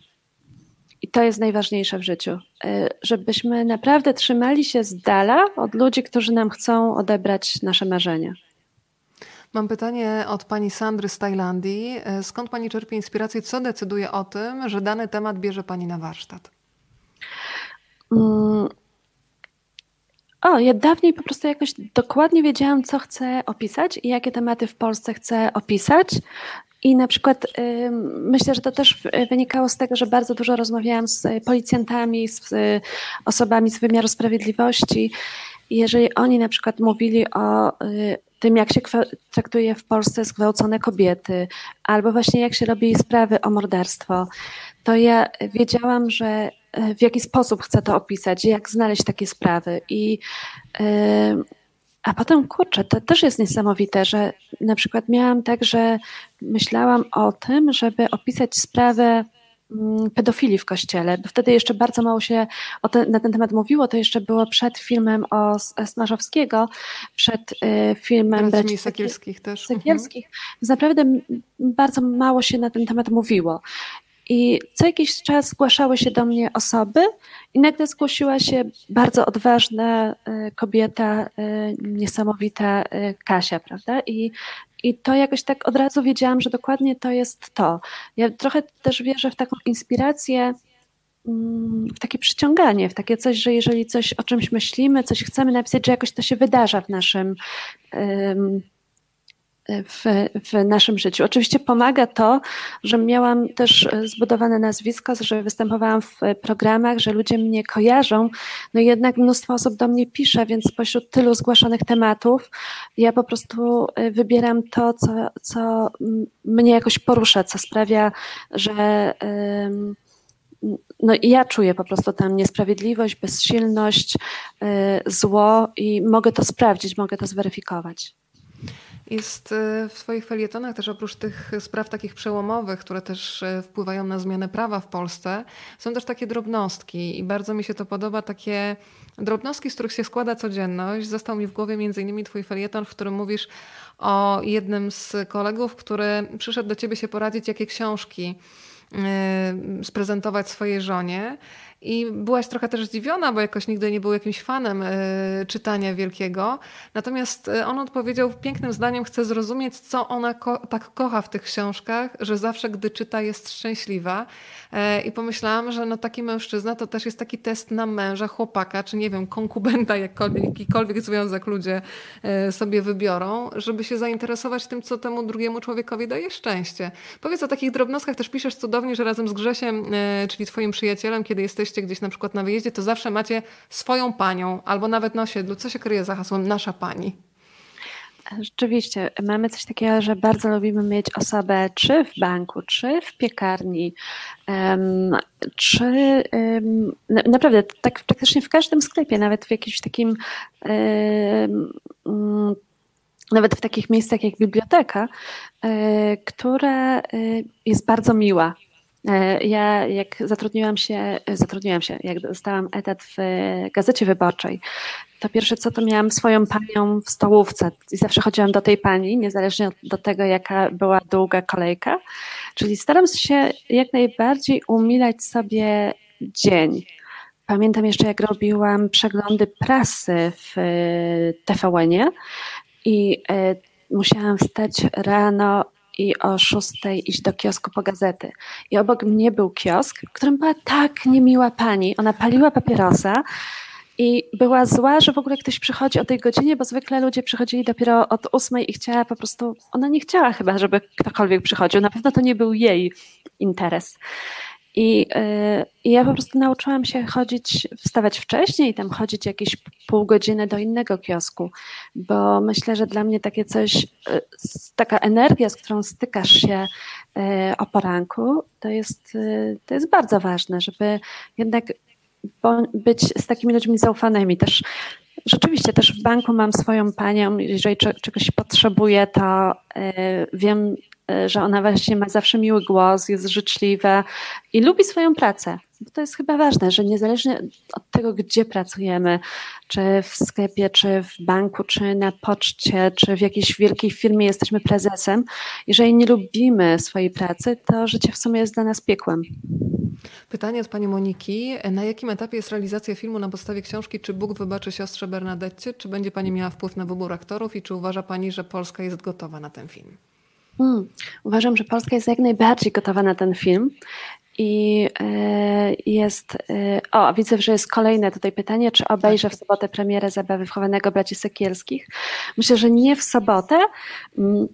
I to jest najważniejsze w życiu, e, żebyśmy naprawdę trzymali się z dala od ludzi, którzy nam chcą odebrać nasze marzenia. Mam pytanie od pani Sandry z Tajlandii. E, skąd pani czerpie inspirację? Co decyduje o tym, że dany temat bierze pani na warsztat? Mm. O, ja dawniej po prostu jakoś dokładnie wiedziałam, co chcę opisać i jakie tematy w Polsce chcę opisać. I na przykład y, myślę, że to też wynikało z tego, że bardzo dużo rozmawiałam z policjantami, z y, osobami z wymiaru sprawiedliwości. Jeżeli oni na przykład mówili o, y, tym, jak się traktuje w Polsce zgwałcone kobiety, albo właśnie jak się robi sprawy o morderstwo, to ja wiedziałam, że w jaki sposób chcę to opisać, jak znaleźć takie sprawy. I a potem, kurczę, to też jest niesamowite, że na przykład miałam tak, że myślałam o tym, żeby opisać sprawę mm, pedofilii w kościele, bo wtedy jeszcze bardzo mało się na ten temat mówiło, to jeszcze było przed filmem o Smarzowskiego, przed y, filmem braci Sekielskich też. Sekielskich. Mhm. Naprawdę bardzo mało się na ten temat mówiło. I co jakiś czas zgłaszały się do mnie osoby, i nagle zgłosiła się bardzo odważna e, kobieta, e, niesamowita e, Kasia, prawda? I, I to jakoś tak od razu wiedziałam, że dokładnie to jest to. Ja trochę też wierzę w taką inspirację, mm, w takie przyciąganie, w takie coś, że jeżeli coś o czymś myślimy, coś chcemy napisać, że jakoś to się wydarza w naszym w, w naszym życiu. Oczywiście pomaga to, że miałam też zbudowane nazwisko, że występowałam w programach, że ludzie mnie kojarzą, no i jednak mnóstwo osób do mnie pisze, więc spośród tylu zgłaszanych tematów ja po prostu y, wybieram to, co, co mnie jakoś porusza, co sprawia, że no ja czuję po prostu tam niesprawiedliwość, bezsilność, y, zło i mogę to sprawdzić, mogę to zweryfikować. Jest e, w swoich felietonach też oprócz tych spraw takich przełomowych, które też e, wpływają na zmianę prawa w Polsce, są też takie drobnostki i bardzo mi się to podoba, takie drobnostki, z których się składa codzienność. Został mi w głowie między innymi twój felieton, w którym mówisz o jednym z kolegów, który przyszedł do ciebie się poradzić, jakie książki e, sprezentować swojej żonie. I byłaś trochę też zdziwiona, bo jakoś nigdy nie był jakimś fanem y, czytania wielkiego. Natomiast e, on odpowiedział pięknym zdaniem: Chcę zrozumieć, co ona ko tak kocha w tych książkach, że zawsze, gdy czyta, jest szczęśliwa. Y, I pomyślałam, że no taki mężczyzna to też jest taki test na męża, chłopaka, czy nie wiem, konkubenta, jakikolwiek związek ludzie sobie wybiorą, żeby się zainteresować tym, co temu drugiemu człowiekowi daje szczęście. Powiedz o takich drobnostkach, też piszesz cudownie, że razem z Grzesiem, czyli twoim przyjacielem, kiedy jesteś jesteście gdzieś na przykład na wyjeździe, to zawsze macie swoją panią albo nawet na osiedlu. Co się kryje za hasłem nasza pani? Rzeczywiście, mamy coś takiego, że bardzo lubimy mieć osobę czy w banku, czy w piekarni, czy naprawdę tak praktycznie w każdym sklepie, nawet w jakimś takim um, nawet w takich miejscach jak biblioteka, e, która e, jest bardzo miła ja jak zatrudniłam się, zatrudniłam się, jak dostałam etat w Gazecie Wyborczej, to pierwsze co to miałam swoją panią w stołówce i zawsze chodziłam do tej pani, niezależnie od tego jaka była długa kolejka, czyli staram się jak najbardziej umilać sobie dzień. Pamiętam jeszcze jak robiłam przeglądy prasy w TVN-ie i e, musiałam wstać rano i o szóstej iść do kiosku po gazety. I obok mnie był kiosk, w którym była tak niemiła pani. Ona paliła papierosa i była zła, że w ogóle ktoś przychodzi o tej godzinie, bo zwykle ludzie przychodzili dopiero od ósmej i chciała po prostu, ona nie chciała chyba, żeby ktokolwiek przychodził. Na pewno to nie był jej interes. I, yy, I, ja po prostu nauczyłam się chodzić, wstawać wcześniej, tam chodzić jakieś pół godziny do innego kiosku, bo myślę, że dla mnie takie coś, yy, taka energia, z którą stykasz się yy, o poranku, to jest, to jest bardzo ważne, żeby jednak być z takimi ludźmi zaufanymi. Też rzeczywiście też w banku mam swoją panią, jeżeli czegoś potrzebuję, to wiem, że ona właśnie ma zawsze miły głos, jest życzliwa i lubi swoją pracę. Bo to jest chyba ważne, że niezależnie od tego, gdzie pracujemy, czy w sklepie, czy w banku, czy na poczcie, czy w jakiejś wielkiej firmie jesteśmy prezesem, jeżeli nie lubimy swojej pracy, to życie w sumie jest dla nas piekłem. Pytanie od pani Moniki. Na jakim etapie jest realizacja filmu na podstawie książki Czy Bóg wybaczy siostrze Bernadette? Czy będzie pani miała wpływ na wybór aktorów i czy uważa pani, że Polska jest gotowa na ten film? Hmm. Uważam, że Polska jest jak najbardziej gotowa na ten film. I e, jest. E, o, widzę, że jest kolejne tutaj pytanie, czy obejrzę w sobotę premierę zabawy wchowanego braci Sekielskich. Myślę, że nie w sobotę. Mm,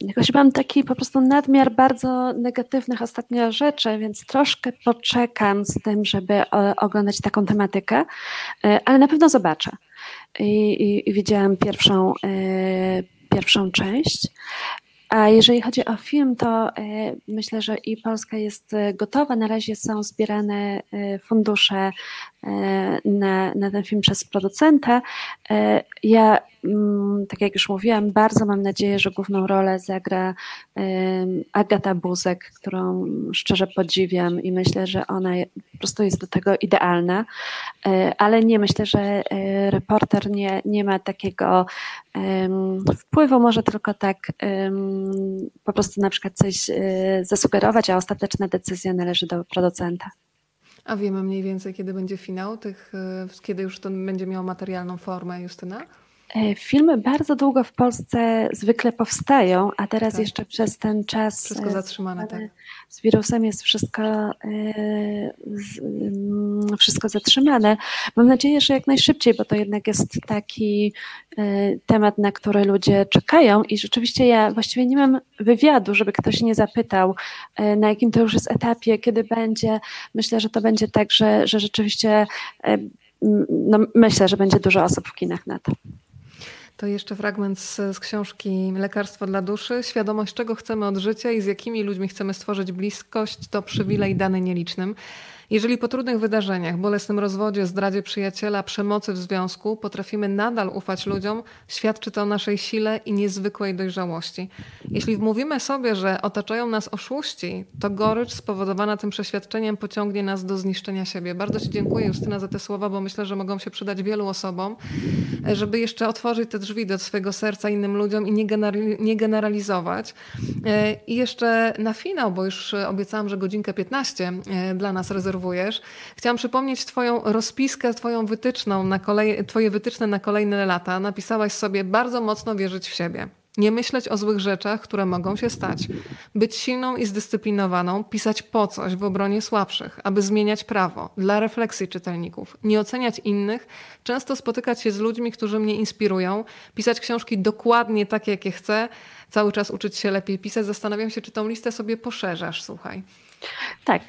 jakoś mam taki po prostu nadmiar bardzo negatywnych ostatnio rzeczy, więc troszkę poczekam z tym, żeby oglądać taką tematykę, e, ale na pewno zobaczę. I, i, i widziałam pierwszą pierwszą część. A jeżeli chodzi o film, to myślę, że i Polska jest gotowa. Na razie są zbierane fundusze na, na ten film przez producenta. Ja Mm, tak jak już mówiłam, bardzo mam nadzieję, że główną rolę zagra Agata Buzek, którą szczerze podziwiam i myślę, że ona po prostu jest do tego idealna, e, ale nie myślę, że e, reporter nie, nie ma takiego wpływu, może tylko tak po prostu na przykład coś e, zasugerować, a ostateczna decyzja należy do producenta. A wiemy mniej więcej, kiedy będzie finał, tych, kiedy już to będzie miało materialną formę, Justyna? E, filmy bardzo długo w Polsce zwykle powstają, a teraz tak. jeszcze przez ten czas. Wszystko e, zatrzymane, tak. Z wirusem jest wszystko, e, mm, wszystko zatrzymane. Mam nadzieję, że jak najszybciej, bo to jednak jest taki temat, na który ludzie czekają. I rzeczywiście ja właściwie nie mam wywiadu, żeby ktoś nie zapytał, na jakim to już jest etapie, kiedy będzie. Myślę, że to będzie tak, że, że rzeczywiście. No, myślę, że będzie dużo osób w kinach na to. To jeszcze fragment z, z, książki Lekarstwo dla duszy. Świadomość, czego chcemy od życia i z jakimi ludźmi chcemy stworzyć bliskość, to przywilej dany nielicznym. Jeżeli po trudnych wydarzeniach, bolesnym rozwodzie, zdradzie przyjaciela, przemocy w związku potrafimy nadal ufać ludziom, świadczy to o naszej sile i niezwykłej dojrzałości. Jeśli wmówimy sobie, że otaczają nas oszuści, to gorycz spowodowana tym przeświadczeniem pociągnie nas do zniszczenia siebie. Bardzo Ci dziękuję, Justyna, za te słowa, bo myślę, że mogą się przydać wielu osobom, żeby jeszcze otworzyć te drzwi do swojego serca innym ludziom i nie generalizować. E, I jeszcze na finał, bo już obiecałam, że godzinkę 15 e, dla nas rezerwujemy obserwujesz. Chciałam przypomnieć Twoją rozpiskę, Twoją wytyczną na kolej, Twoje wytyczne na kolejne lata. Napisałaś sobie bardzo mocno wierzyć w siebie. Nie myśleć o złych rzeczach, które mogą się stać. Być silną i zdyscyplinowaną, pisać po coś w obronie słabszych, aby zmieniać prawo, dla refleksji czytelników, nie oceniać innych, często spotykać się z ludźmi, którzy mnie inspirują, pisać książki dokładnie takie, jakie chcę, cały czas uczyć się lepiej pisać. Zastanawiam się, czy tą listę sobie poszerzasz, słuchaj. Tak,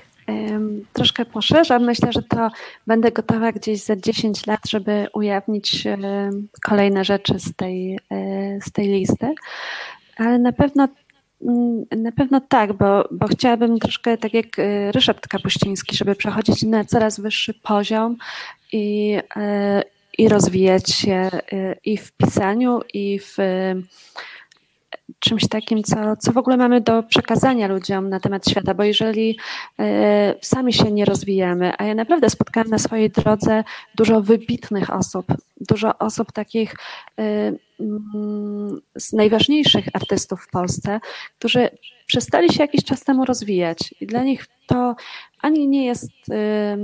troszkę poszerzam. Myślę, że to będę gotowa gdzieś za 10 lat, żeby ujawnić kolejne rzeczy z tej, e, z tej listy. Ale na pewno mm, na pewno tak, bo, bo chciałabym troszkę tak jak e, Ryszard Kapuściński, żeby przechodzić na coraz wyższy poziom i, e, i rozwijać się i w pisaniu, i w czymś takim, co, co w ogóle mamy do przekazania ludziom na temat świata, bo jeżeli e, sami się nie rozwijamy, a ja naprawdę spotkałam na swojej drodze dużo wybitnych osób, dużo osób takich mm, z najważniejszych artystów w Polsce, którzy przestali się jakiś czas temu rozwijać. I dla nich to ani nie jest e,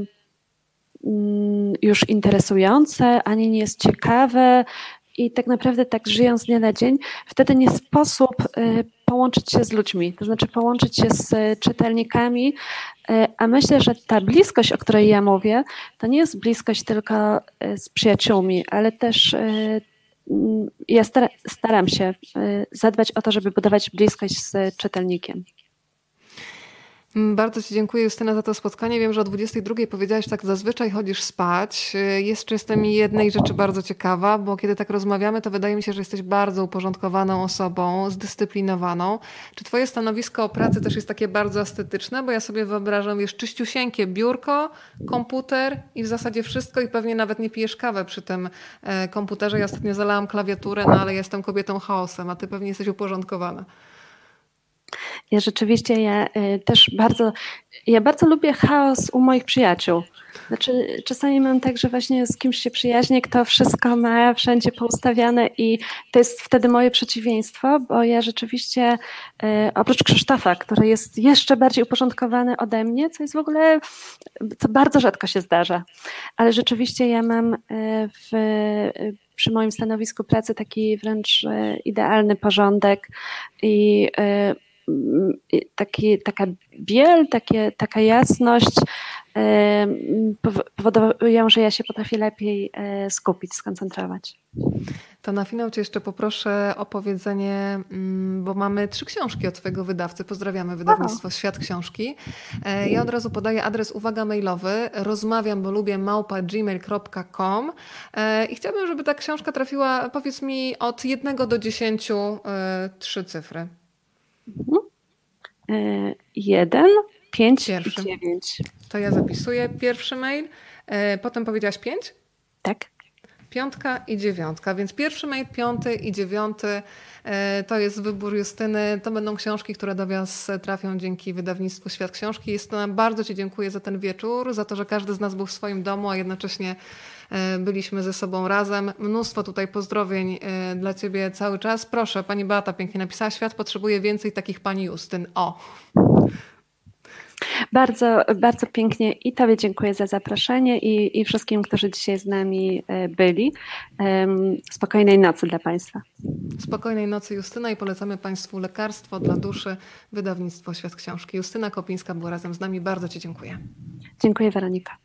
mm, już interesujące, ani nie jest ciekawe, i tak naprawdę tak żyjąc dnia na dzień, wtedy nie sposób y, połączyć się z ludźmi, to znaczy połączyć się z y, czytelnikami, y, a myślę, że ta bliskość, o której ja mówię, to nie jest bliskość tylko z przyjaciółmi, ale też mm, ja staram się zadbać o to, żeby budować bliskość z czytelnikiem. Mm, bardzo Ci dziękuję Justyna za to spotkanie. Wiem, że o 22 powiedziałaś tak zazwyczaj chodzisz spać. Y, jeszcze jestem jednej rzeczy bardzo ciekawa, bo kiedy tak rozmawiamy, to wydaje mi się, że jesteś bardzo uporządkowaną osobą, zdyscyplinowaną. Czy Twoje stanowisko o pracy też jest takie bardzo estetyczne? Bo ja sobie wyobrażam, wiesz, czyściusieńkie biurko, komputer i w zasadzie wszystko i pewnie nawet nie pijesz kawę przy tym e, komputerze. Ja ostatnio zalałam klawiaturę, no ale jestem kobietą chaosem, a Ty pewnie jesteś uporządkowana. Ja rzeczywiście ja y, też bardzo, ja bardzo lubię chaos u moich przyjaciół. Znaczy, czasami mam tak, że właśnie z kimś się przyjaźnię, kto wszystko ma wszędzie poustawiane i to jest wtedy moje przeciwieństwo, bo ja rzeczywiście, y, oprócz Krzysztofa, który jest jeszcze bardziej uporządkowany ode mnie, co jest w ogóle, co bardzo rzadko się zdarza, ale rzeczywiście ja mam y, w, przy moim stanowisku pracy taki wręcz idealny porządek i taki, taka biel, takie, taka jasność powodują, że ja się potrafię lepiej e, skupić, skoncentrować. To na finał Cię jeszcze poproszę o powiedzenie, mm, bo mamy trzy książki od Twojego wydawcy. Pozdrawiamy wydawnictwo Świat Książki. E, ja od razu podaję adres uwaga mailowy rozmawiam, bo lubię małpa gmail.com e, i chciałabym, żeby ta książka trafiła, powiedz mi, od jednego do dziesięciu e, trzy cyfry. Mhm. Jeden, pięć Pierwszy. i dziewięć. To ja zapisuję pierwszy mail. Potem powiedziałaś pięć? Tak piątka i dziewiątka, więc pierwszy mail, piąty i dziewiąty e, to jest wybór Justyny. To będą książki, które do Was trafią dzięki wydawnictwu Świat Książki. Justyna, bardzo Ci dziękuję za ten wieczór, za to, że każdy z nas był w swoim domu, a jednocześnie e, byliśmy ze sobą razem. Mnóstwo tutaj pozdrowień e, dla Ciebie cały czas. Proszę, Pani Beata pięknie napisała, świat potrzebuje więcej takich Pani Justyn. O! Bardzo, bardzo pięknie i Tobie dziękuję za zaproszenie i, i wszystkim, którzy dzisiaj z nami e, byli. Spokojnej nocy dla Państwa. Spokojnej nocy Justyna i polecamy Państwu Lekarstwo dla duszy, wydawnictwo Świat Książki. Justyna Kopińska była razem z nami. Bardzo Ci dziękuję. Dziękuję Weronika.